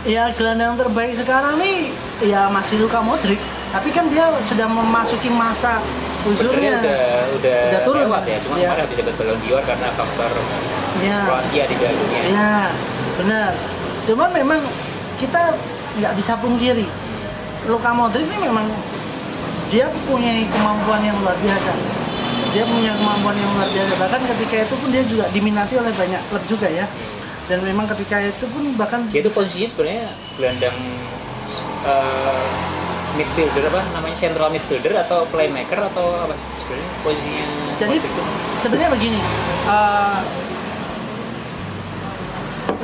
Ya gelandang terbaik sekarang nih ya masih Luka Modric. Tapi kan dia sudah memasuki masa usurnya udah udah, Udah turun. lewat ya. Cuma Ya. kemarin bisa dapat Ballon d'Or karena faktor ya. Kroasia di Piala Dunia. Ya benar. Cuman memang kita nggak bisa pungkiri. Luka Modric ini memang dia punya kemampuan yang luar biasa dia punya kemampuan yang luar biasa bahkan ketika itu pun dia juga diminati oleh banyak klub juga ya dan memang ketika itu pun bahkan dia itu posisinya sebenarnya gelandang eh, midfielder apa namanya central midfielder atau playmaker atau apa sih sebenarnya posisinya Jadi sebenarnya begini, eh,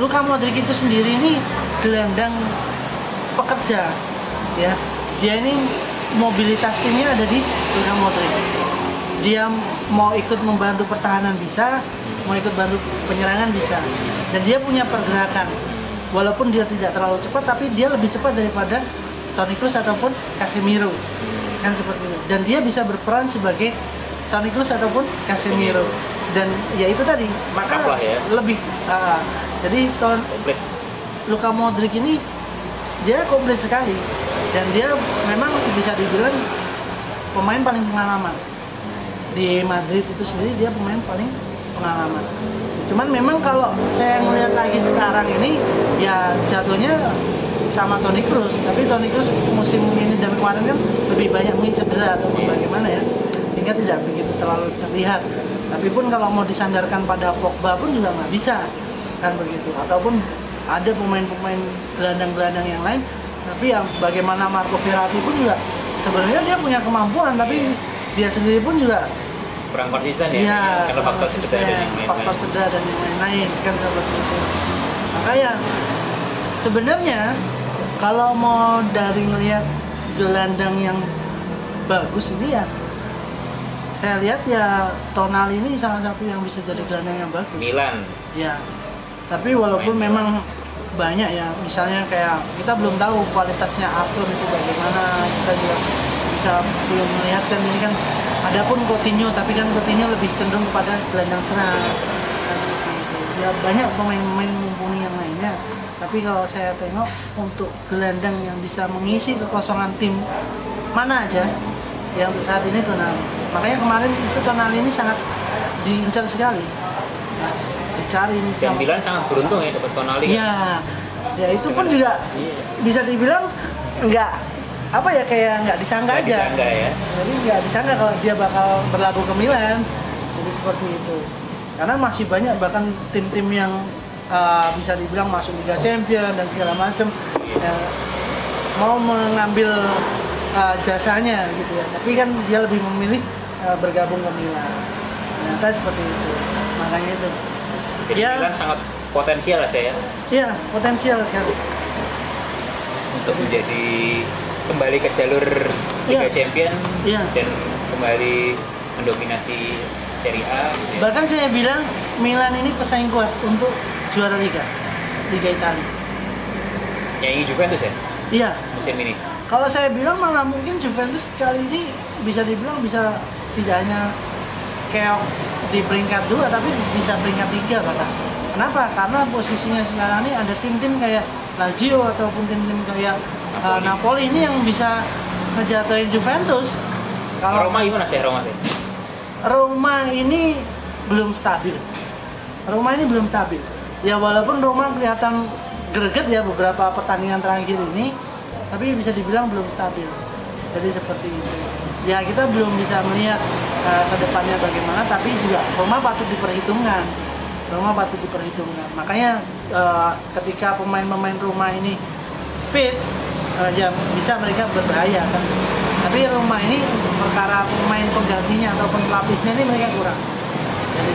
Luka Modric itu sendiri ini gelandang pekerja, ya. Dia ini mobilitas timnya ada di Luka Modric. Dia mau ikut membantu pertahanan bisa, mau ikut bantu penyerangan bisa, dan dia punya pergerakan. Walaupun dia tidak terlalu cepat, tapi dia lebih cepat daripada Toni Kroos ataupun Casemiro. Kan seperti itu. Dan dia bisa berperan sebagai Toni Kroos ataupun Casemiro. Dan ya itu tadi maka lah ya. lebih ah, jadi Ton, komplit Luka Modric ini dia komplit sekali. Dan dia memang bisa dibilang pemain paling pengalaman di Madrid itu sendiri dia pemain paling pengalaman. Cuman memang kalau saya melihat lagi sekarang ini ya jatuhnya sama Toni Kroos. Tapi Toni Kroos musim ini dan kemarin kan lebih banyak mungkin cedera atau bagaimana ya sehingga tidak begitu terlalu terlihat. Tapi pun kalau mau disandarkan pada Pogba pun juga nggak bisa kan begitu. Ataupun ada pemain-pemain gelandang-gelandang yang lain tapi yang bagaimana Marco Verratti pun juga sebenarnya dia punya kemampuan tapi dia sendiri pun juga kurang konsisten ya, Iya, karena faktor cedera dan yang lain faktor cedera dan lain-lain kan seperti itu. Makanya sebenarnya kalau mau dari ngelihat gelandang yang bagus ini ya saya lihat ya Tonali ini salah satu yang bisa jadi gelandang yang bagus. Milan Ya. Tapi walaupun Main memang banyak ya, misalnya kayak kita belum tahu kualitasnya Arthur itu bagaimana, kita juga bisa belum melihat kan ini kan adapun Coutinho tapi kan Coutinho lebih cenderung kepada gelandang serang. Nah, seperti itu. Ya banyak pemain-pemain mumpuni yang lainnya. Tapi kalau saya tengok untuk gelandang yang bisa mengisi kekosongan tim mana aja yang untuk saat ini Tonali. Makanya kemarin itu Tonali ini sangat diincar sekali. Nah, dicari Dan sama- Milan sangat beruntung ya dapat Tonali. Iya, ya itu pun Dengan- juga Iya. bisa dibilang nggak apa ya kayak nggak disangka Nggak aja. disangka ya. Jadi nggak disangka kalau dia bakal berlaku ke Milan. Jadi seperti itu. Karena masih banyak bahkan tim-tim yang uh, bisa dibilang masuk Liga Champion dan segala macam ya, mau mengambil uh, jasanya gitu ya. Tapi kan dia lebih memilih uh, bergabung ke Milan. Ternyata seperti itu. Makanya itu. Jadi Ya. Milan sangat potensial lah saya Iya, potensial sekali. untuk menjadi kembali ke jalur Liga Iya. Champion Iya. dan kembali mendominasi Serie A. gitu ya. Bahkan saya bilang Milan ini pesaing kuat untuk juara Liga, Liga Italia. Nyanyi Juventus ya Iya, musim ini. kalau saya bilang malah mungkin Juventus kali ini bisa dibilang bisa tidak hanya keok di peringkat dua tapi bisa peringkat tiga bahkan. Kenapa? Karena posisinya sekarang ini ada tim-tim kayak Lazio ataupun tim-tim kayak uh, Napoli. Napoli ini yang bisa ngejatuhin Juventus. Kalau Roma gimana sih Roma sih? Roma ini belum stabil. Roma ini belum stabil. Ya walaupun Roma kelihatan greget ya beberapa pertandingan terakhir ini, tapi bisa dibilang belum stabil. Jadi seperti itu. Ya kita belum bisa melihat uh, ke depannya bagaimana, tapi juga Roma patut diperhitungkan. Roma patut diperhitungkan. Makanya uh, ketika pemain-pemain Roma ini fit, uh, ya bisa mereka berbahaya kan. Tapi Roma ini untuk perkara pemain penggantinya ataupun pelapisnya ini mereka kurang. Jadi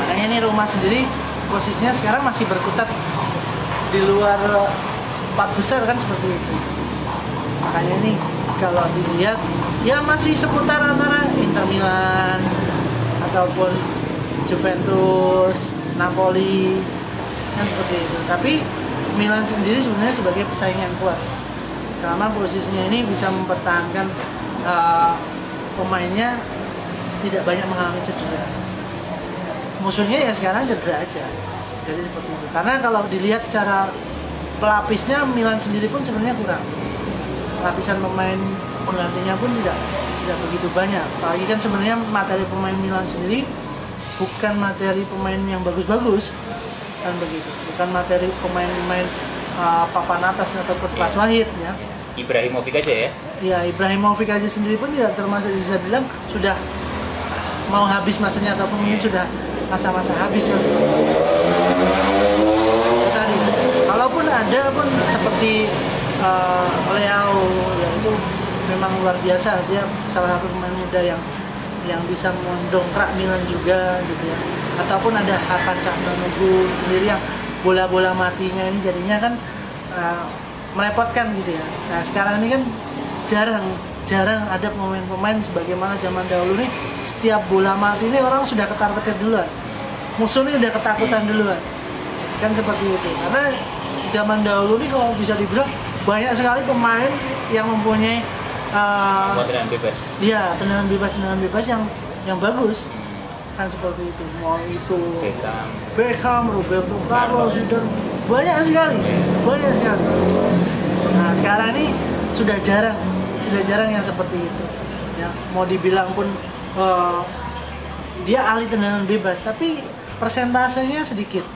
makanya ini Roma sendiri posisinya sekarang masih berkutat di luar empat besar kan seperti itu. Makanya ini kalau dilihat ya masih seputar antara Inter Milan ataupun Juventus, Napoli kan seperti itu. Tapi Milan sendiri sebenarnya sebagai pesaing yang kuat. Selama posisinya ini bisa mempertahankan uh, pemainnya tidak banyak mengalami cedera. Musuhnya ya sekarang cedera aja. Jadi seperti itu. Karena kalau dilihat secara pelapisnya Milan sendiri pun sebenarnya kurang. Lapisan pemain penggantinya pun tidak tidak begitu banyak. Apalagi kan sebenarnya materi pemain Milan sendiri bukan materi pemain yang bagus-bagus kan begitu. Bukan materi pemain-pemain uh, papan atas ataupun kelas wahid ya. Ibrahimovic aja ya. Ya Ibrahimovic aja sendiri pun tidak termasuk bisa bilang sudah mau habis masanya ataupun mungkin sudah masa-masa habis. Ya, tadi kalaupun ada pun seperti uh, Leo ya itu memang luar biasa dia salah satu pemain muda yang yang bisa mendongkrak Milan juga gitu ya. Ataupun ada Hakan Calhanoglu sendiri yang bola-bola matinya ini jadinya kan uh, merepotkan gitu ya. Nah sekarang ini kan jarang jarang ada pemain-pemain sebagaimana zaman dahulu nih setiap bola mati ini orang sudah ketar-ketir duluan. Musuhnya udah ketakutan duluan. Kan seperti itu. Karena zaman dahulu nih kalau bisa dibilang banyak sekali pemain yang mempunyai uh, Buat tendangan bebas. Iya, tendangan bebas tendangan bebas yang yang bagus kan seperti itu. Mau itu Beckham. Beckham, Roberto Carlos. Dan banyak sekali, Iya. banyak sekali. Nah sekarang ini sudah jarang, sudah jarang yang seperti itu. Ya, mau dibilang pun eh, dia ahli tendangan bebas, tapi persentasenya sedikit.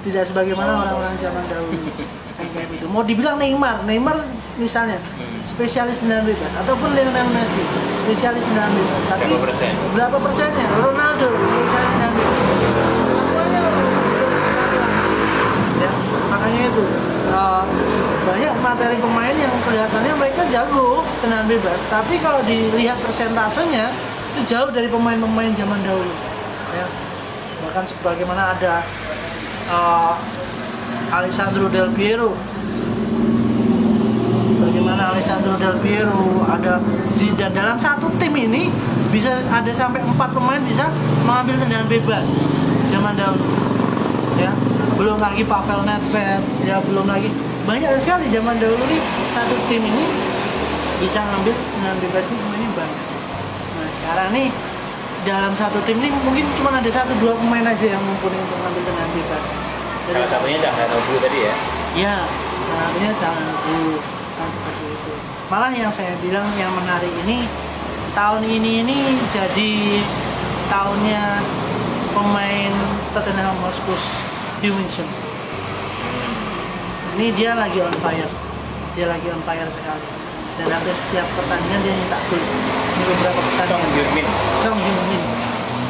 Tidak sebagaimana orang-orang zaman dahulu. Kayak gitu. Mau dibilang Neymar, Neymar misalnya Hmm. spesialis tendangan bebas ataupun Lionel Messi spesialis tendangan bebas. Tapi Berapa persen? berapa persennya? Ronaldo spesialis tendangan bebas. Semuanya ya makanya itu uh, banyak materi pemain yang kelihatannya mereka jago tendangan bebas tapi kalau dilihat persentasenya itu jauh dari pemain-pemain zaman dahulu ya bahkan sebagaimana ada uh, Alessandro Del Piero. Bagaimana Alessandro Del Piero? Ada Zidane. Dalam satu tim ini bisa ada sampai empat pemain bisa mengambil tendangan bebas. Zaman dahulu. Ya belum lagi Pavel Nedved ya belum lagi. Banyak sekali zaman dahulu nih satu tim ini bisa ngambil tendangan bebas ini banyak. Nah sekarang nih dalam satu tim ini mungkin cuma ada satu dua pemain aja yang mumpuni untuk ngambil tendangan bebas. Jadi Salah satunya tadi ya. Ya, seharusnya jangan dulu kan seperti itu. Malah yang saya bilang yang menarik ini tahun ini ini jadi tahunnya pemain Tottenham Hotspur Heung-min ini dia lagi on fire. Dia lagi on fire sekali dan hampir setiap pertandingan dia nyetak gol. Ini beberapa Song pertandingan Hyun-min. Song Heung-min.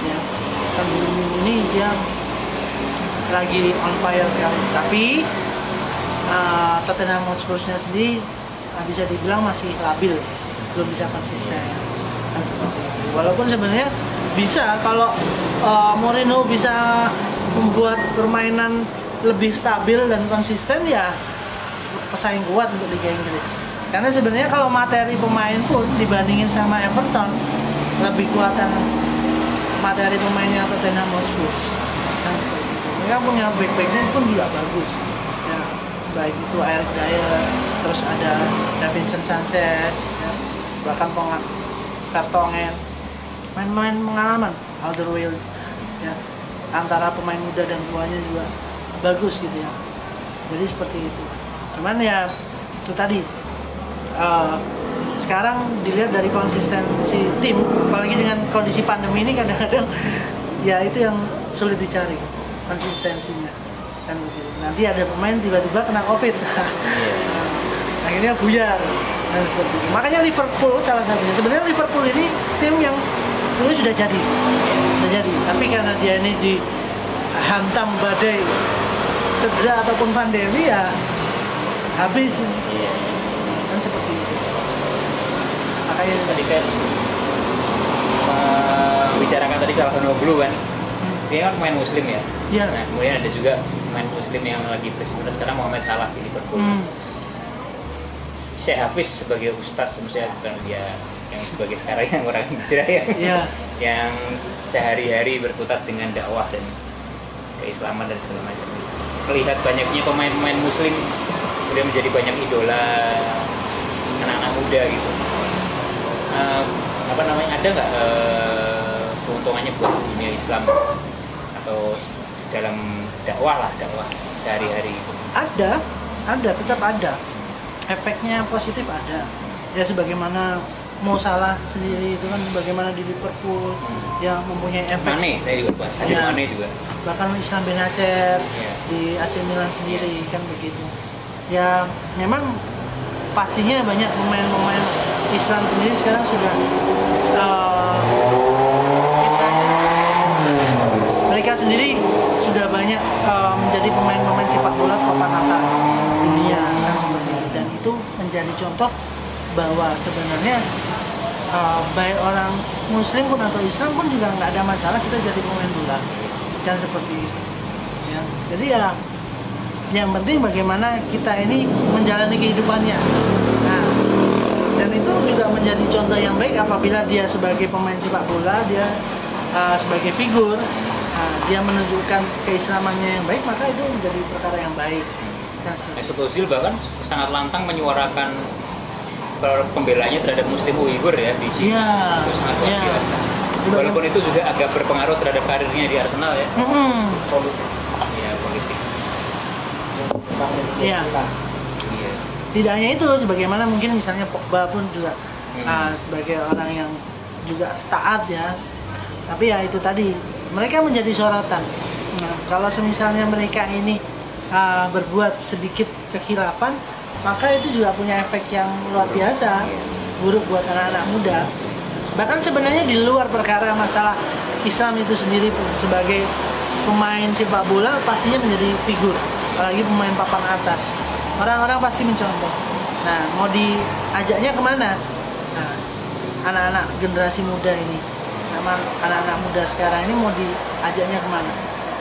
Ya Song ini dia lagi on fire sekali. Tapi uh, Tottenham Hotspur-nya sendiri uh, bisa dibilang masih labil. Belum bisa konsisten. Kan seperti itu walaupun sebenarnya bisa kalau uh, Mourinho bisa membuat permainan lebih stabil dan konsisten ya pesaing kuat untuk Liga Inggris karena sebenarnya kalau materi pemain pun dibandingin sama Everton lebih kuatan materi pemainnya Tottenham Hotspur kan? Seperti itu. mereka punya back-backnya pun juga bagus. Ya baik itu Eric Dyer terus ada Davinson Sanchez ya. bahkan pengat Vertonghen. Main-main pengalaman Alderweireld ya. Antara pemain muda dan tuanya juga bagus gitu ya. Jadi seperti itu. Cuman ya itu tadi eh, sekarang dilihat dari konsistensi tim apalagi dengan kondisi pandemi ini kadang-kadang ya itu yang sulit dicari konsistensinya. Kan begitu. Nanti ada pemain tiba-tiba kena covid. Iya. [laughs] akhirnya buyar. Dan seperti itu. makanya Liverpool salah satunya. Sebenarnya Liverpool ini tim yang dulu sudah jadi. Sudah jadi. Tapi karena dia ini dihantam badai cedera ataupun pandemi ya habis. Ini. Iya. kan seperti itu makanya tadi saya membicarakan tadi salah Blue kan dia kan pemain muslim ya Iya. nah kemudian ada juga pemain muslim yang lagi bersih sekarang Muhammad Salah di Liverpool Hmm. Syekh Hafiz sebagai ustaz maksudnya bukan dia yang sebagai sekarang yang orang hijrah ya Iya. yang sehari-hari berkutat dengan dakwah dan keislaman dan segala macam melihat banyaknya pemain-pemain muslim kemudian menjadi banyak idola anak-anak muda gitu Eh, apa namanya ada nggak eh, keuntungannya buat dunia Islam? Atau dalam dakwah lah dakwah sehari-hari ada ada tetap ada. Efeknya positif ada. Ya sebagaimana Mo Salah sendiri itu kan bagaimana di Liverpool yang mempunyai efek Mane saya juga bahas ada Iya. Mane juga. Bahkan Islam bin Hacer Iya. di AC Milan sendiri kan begitu. Ya memang pastinya banyak pemain-pemain Islam sendiri sekarang sudah eh, mereka sendiri sudah banyak eh, menjadi pemain-pemain sepak bola papan atas dunia. Kan seperti itu dan itu menjadi contoh bahwa sebenarnya eh, baik orang Muslim pun atau Islam pun juga nggak ada masalah kita jadi pemain bola. Kan seperti itu ya. Jadi ya yang penting bagaimana kita ini menjalani kehidupannya nah dan itu juga menjadi contoh yang baik apabila dia sebagai pemain sepak bola dia uh, sebagai figur uh, dia menunjukkan keislamannya yang baik maka itu menjadi perkara yang baik dan Mesut Ozil bahkan sangat lantang menyuarakan pembelanya terhadap Muslim Uighur ya di Cina. Iya, Itu sangat luar iya. biasa. Walaupun itu juga agak berpengaruh terhadap karirnya di Arsenal ya. Iya, politik. Iya. Iya. tidak hanya itu sebagaimana mungkin misalnya Pogba pun juga Hmm. ah, sebagai orang yang juga taat ya tapi ya itu tadi mereka menjadi sorotan nah kalau semisalnya mereka ini ah, berbuat sedikit kekhilafan maka itu juga punya efek yang luar biasa buruk buat anak-anak muda bahkan sebenarnya di luar perkara masalah Islam itu sendiri sebagai pemain sepak bola pastinya menjadi figur apalagi pemain papan atas. Orang-orang pasti mencontoh. Nah mau diajaknya ke mana? Nah anak-anak generasi muda ini. Memang anak-anak muda sekarang ini mau diajaknya ke mana?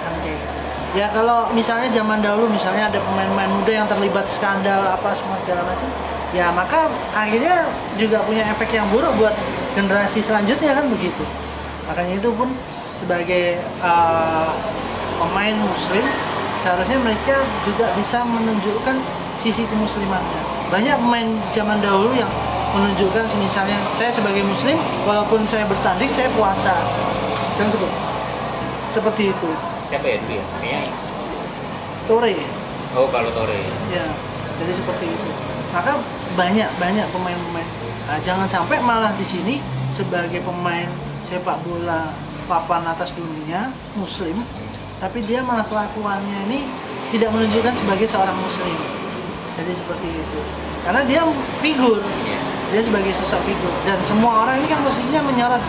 Kan kayak gitu. ya kalau misalnya zaman dahulu misalnya ada pemain-pemain muda yang terlibat skandal apa semua segala macam ya maka akhirnya juga punya efek yang buruk buat generasi selanjutnya kan begitu. Makanya itu pun sebagai uh, pemain muslim seharusnya mereka juga bisa menunjukkan sisi kemuslimannya. Banyak pemain zaman dahulu yang menunjukkan misalnya saya sebagai muslim walaupun saya bertanding saya puasa. Dan seperti seperti itu. Siapa ya dulu ya? Kayaknya Tore Oh, kalau Tore. ya jadi seperti itu. Maka banyak banyak pemain-pemain. Nah, jangan sampai malah di sini sebagai pemain sepak bola papan atas dunia muslim tapi dia malah kelakuannya ini tidak menunjukkan sebagai seorang muslim. Jadi seperti itu. Karena dia figur. Dia sebagai sosok figur. Dan semua orang ini kan posisinya menyorot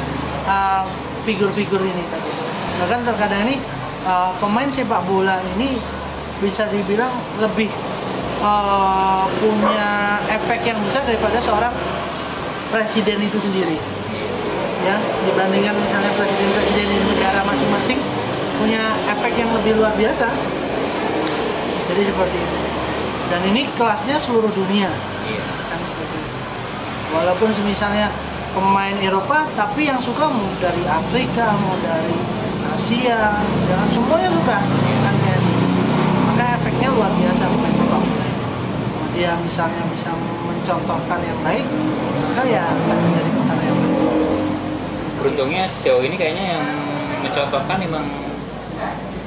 uh, figur-figur ini tadi. Bahkan terkadang ini uh, pemain sepak bola ini bisa dibilang lebih uh, punya efek yang besar daripada seorang presiden itu sendiri. Ya dibandingkan misalnya presiden-presiden di negara masing-masing punya efek yang lebih luar biasa jadi seperti itu dan ini kelasnya seluruh dunia Iya. kan seperti itu. Walaupun misalnya pemain Eropa, tapi yang suka mau dari Afrika, mau dari Asia, dan semuanya suka kan gitu. Maka efeknya luar biasa pemain ini. Kalau dia misalnya bisa mencontohkan yang baik, maka ya akan menjadi perkara yang baik. Beruntungnya sejauh ini kayaknya yang mencontohkan memang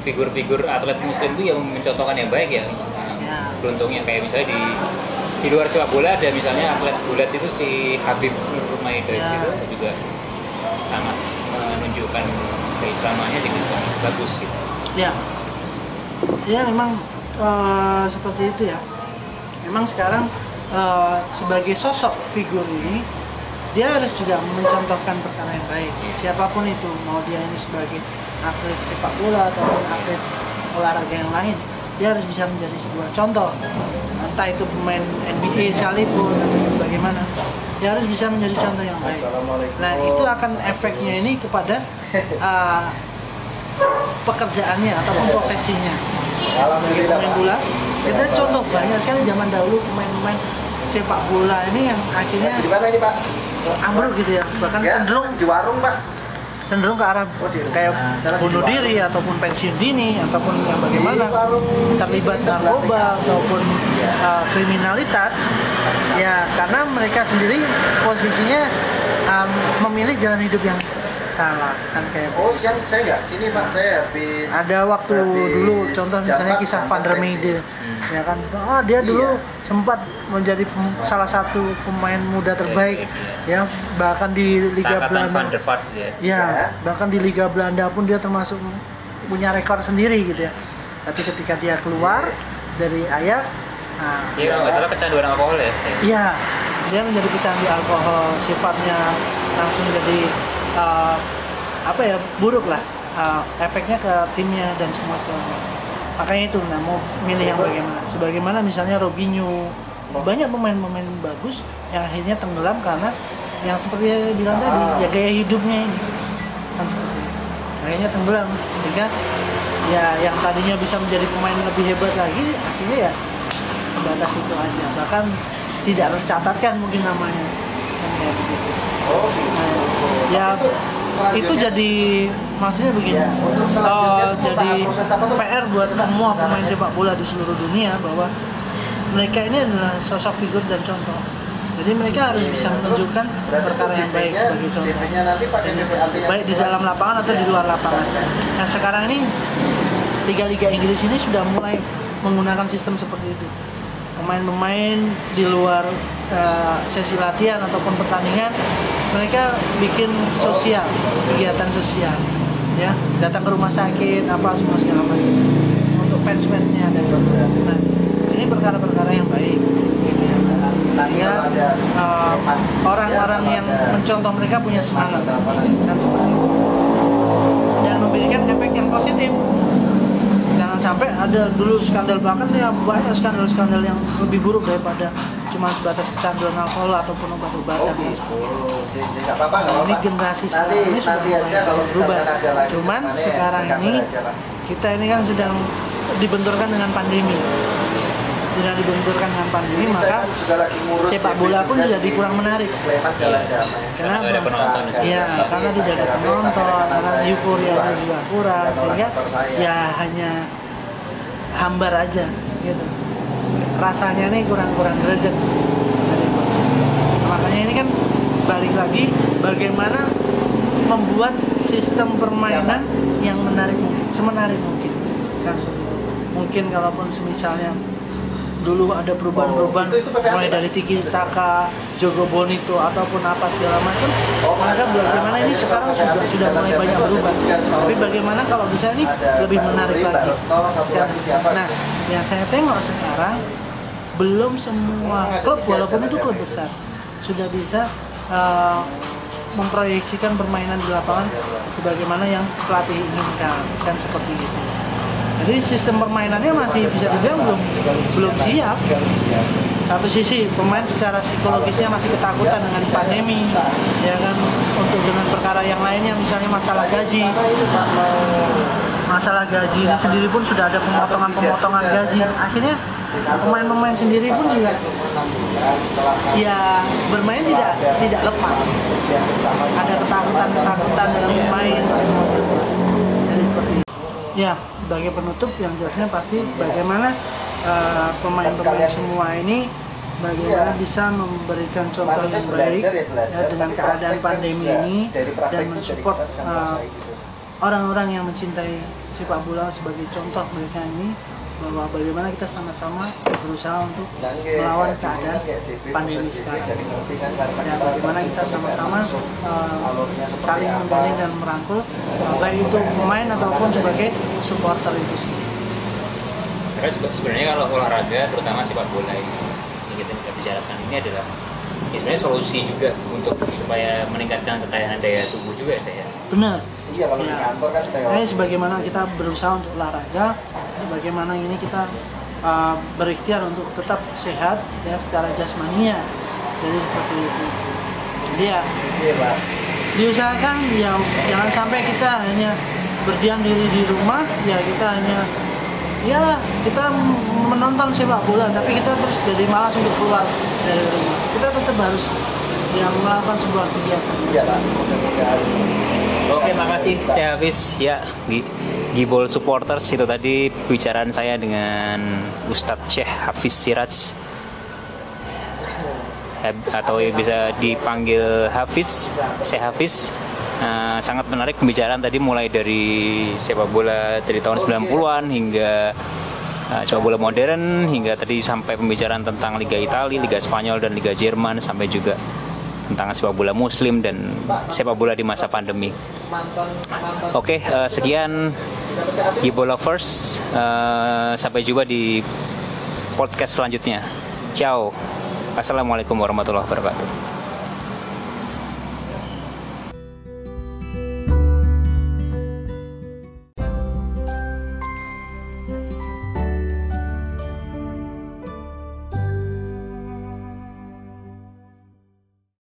figur-figur atlet muslim itu yang mencontohkan yang baik ya. Ya. Beruntungnya kayak misalnya di di luar sepak bola ada misalnya atlet gulat itu si Habib Nurmaido Ya. itu juga sangat menunjukkan keislamannya dengan sangat bagus gitu. Ya, ya memang eh, seperti itu ya. Memang sekarang eh, sebagai sosok figur ini dia harus juga mencontohkan perkara yang baik. Siapa pun itu, mau dia ini sebagai atlet sepak bola ataupun atlet olahraga yang lain, dia harus bisa menjadi sebuah contoh. Entah itu pemain NBA sekalipun atau bagaimana, dia harus bisa menjadi contoh yang baik. Nah itu akan efeknya ini kepada eh, pekerjaannya ataupun profesinya sebagai pemain bola kita contoh banyak sekali zaman dahulu pemain-pemain sepak bola ini yang akhirnya Di mana ini Pak? ambruk gitu ya bahkan Ya, cenderung di warung Pak. Cenderung ke arah Oh, kayak bunuh di diri ataupun pensiun dini ataupun yang bagaimana. Terlibat narkoba ataupun uh, kriminalitas. Ya karena mereka sendiri posisinya um, memilih jalan hidup yang salah kan kayak Oh, siang saya nggak sini Pak. Saya habis ada waktu habis dulu contoh misalnya kisah Van Chelsea. Meijde ya kan ah dia dulu Iya. sempat menjadi pem- salah satu pemain muda terbaik ya bahkan di Liga Angkatan Van Belanda der Vaart ya. ya Ya. bahkan di Liga Belanda pun dia termasuk punya rekor sendiri gitu ya tapi ketika dia keluar dari Ajax nah Iya kalau nggak salah kecanduan alkohol ya. Iya, dia menjadi pecandu alkohol, sifatnya langsung jadi uh, apa ya buruk lah, uh, efeknya ke timnya dan semua segala macam. Makanya itu, nah mau milih yang bagaimana? Sebagaimana misalnya Robinho, banyak pemain-pemain bagus yang akhirnya tenggelam karena yang seperti yang bilang tadi, ya gaya hidupnya ini kan seperti itu. Akhirnya tenggelam, sehingga ya yang tadinya bisa menjadi pemain lebih hebat lagi, akhirnya ya sebatas itu aja bahkan tidak harus catatkan mungkin namanya kan kayak begitu Oh, gitu. Nah, ya itu jadi maksudnya begini Ya, tuh jadi? PR buat semua pemain sepak bola di seluruh dunia bahwa mereka ini adalah sosok figur dan contoh jadi mereka harus bisa menunjukkan perkara yang baik sebagai contoh baik di dalam lapangan atau di luar lapangan. Nah sekarang ini liga-liga Inggris ini sudah mulai menggunakan sistem seperti itu. Pemain-pemain di luar eh, sesi latihan ataupun pertandingan, mereka bikin sosial, kegiatan sosial, ya, datang ke rumah sakit, apa semua segala macam. Untuk fans-fansnya dan nah ini perkara-perkara yang baik, gitu ya. Sehingga eh, semangat, orang-orang ya, yang mencontoh mereka punya semangat. Dan itu. dan memberikan efek yang positif jangan sampai ada dulu skandal bahkan ya banyak skandal-skandal yang lebih buruk daripada cuma sebatas kecanduan alkohol ataupun obat-obatan Oh, gitu. Nggak apa-apa, nggak ini generasi sekarang ini sudah nanti mulai aja kalau berubah. cuman ya, sekarang ini kita ini kan sedang dibenturkan dengan pandemi sedang dibenturkan dengan pandemi Ini saya maka juga lagi ngurus sepak bola pun juga jadi di kurang menarik. Sleman Jalan Damai. Karena ada penonton. Iya, karena tidak ada penonton, karena euforianya juga kurang, sehingga ya hanya hambar aja gitu. Rasanya nih kurang-kurang greget. Makanya ini kan balik lagi bagaimana membuat sistem permainan yang menarik mungkin, semenarik mungkin. Mungkin kalaupun misalnya dulu ada perubahan-perubahan Oh, itu- itu mulai dari Tiki Taka, Jogo Bonito ataupun apa segala macam. Oh, Maka bagaimana ini sekarang sudah sudah mulai banyak berubah. Tapi bagaimana kalau bisa ini lebih menarik lagi. Dan- Nah, yang saya tengok sekarang belum semua klub walaupun itu klub besar sudah bisa uh, memproyeksikan permainan di lapangan sebagaimana yang pelatih inginkan kan seperti itu. Jadi sistem permainannya masih bisa dibilang belum belum siap. Satu sisi pemain secara psikologisnya masih ketakutan dengan pandemi, ya kan untuk dengan perkara yang lainnya misalnya masalah gaji, masalah gaji ini sendiri pun sudah ada pemotongan-pemotongan gaji. Akhirnya pemain-pemain sendiri pun juga ya bermain tidak tidak lepas. Ada ketakutan-ketakutan dalam bermain. Ya, sebagai penutup yang jelasnya pasti bagaimana eh, pemain-pemain semua ini bagaimana bisa memberikan contoh yang baik ya, dengan keadaan pandemi ini dan mensupport eh, orang-orang yang mencintai sepak bola sebagai contoh mereka ini bahwa bagaimana kita sama-sama berusaha untuk melawan keadaan pandemi sekarang dan bagaimana kita sama-sama uh, saling menggandeng dan merangkul uh, baik itu pemain ataupun sebagai supporter itu sendiri. Karena sebe- sebenarnya kalau olahraga, terutama sepak bola ini yang kita bicarakan ini adalah ya sebenarnya solusi juga untuk supaya meningkatkan ketahanan daya tubuh juga saya. Benar. Iya kalau di Ya. kantor kan kayak Nah, sebagaimana kita berusaha untuk olahraga, bagaimana ini kita uh, berikhtiar untuk tetap sehat ya secara jasmania. Jadi seperti itu. Jadi ya Iya diusahakan ya jangan sampai kita hanya berdiam diri di rumah ya kita hanya ya kita menonton sepak bola tapi kita terus jadi malas untuk keluar dari rumah kita tetap harus yang melakukan sebuah kegiatan pak. Mudah-mudahan. Oke, makasih saya Hafiz. Ya, Gi- Gibol supporters itu tadi pembicaraan saya dengan Ustadz Syekh Hafiz Siraj atau bisa dipanggil Hafiz, Syekh Hafiz. Nah, sangat menarik pembicaraan tadi mulai dari sepak bola dari tahun 90-an hingga uh, sepak bola modern hingga tadi sampai pembicaraan tentang Liga Italia, Liga Spanyol dan Liga Jerman sampai juga tentang sepak bola muslim dan sepak bola di masa pandemi. Mantan mantan. Oke, eh, sekian Gibo Lovers. Eh, sampai jumpa di podcast selanjutnya. Ciao. Assalamualaikum warahmatullahi wabarakatuh.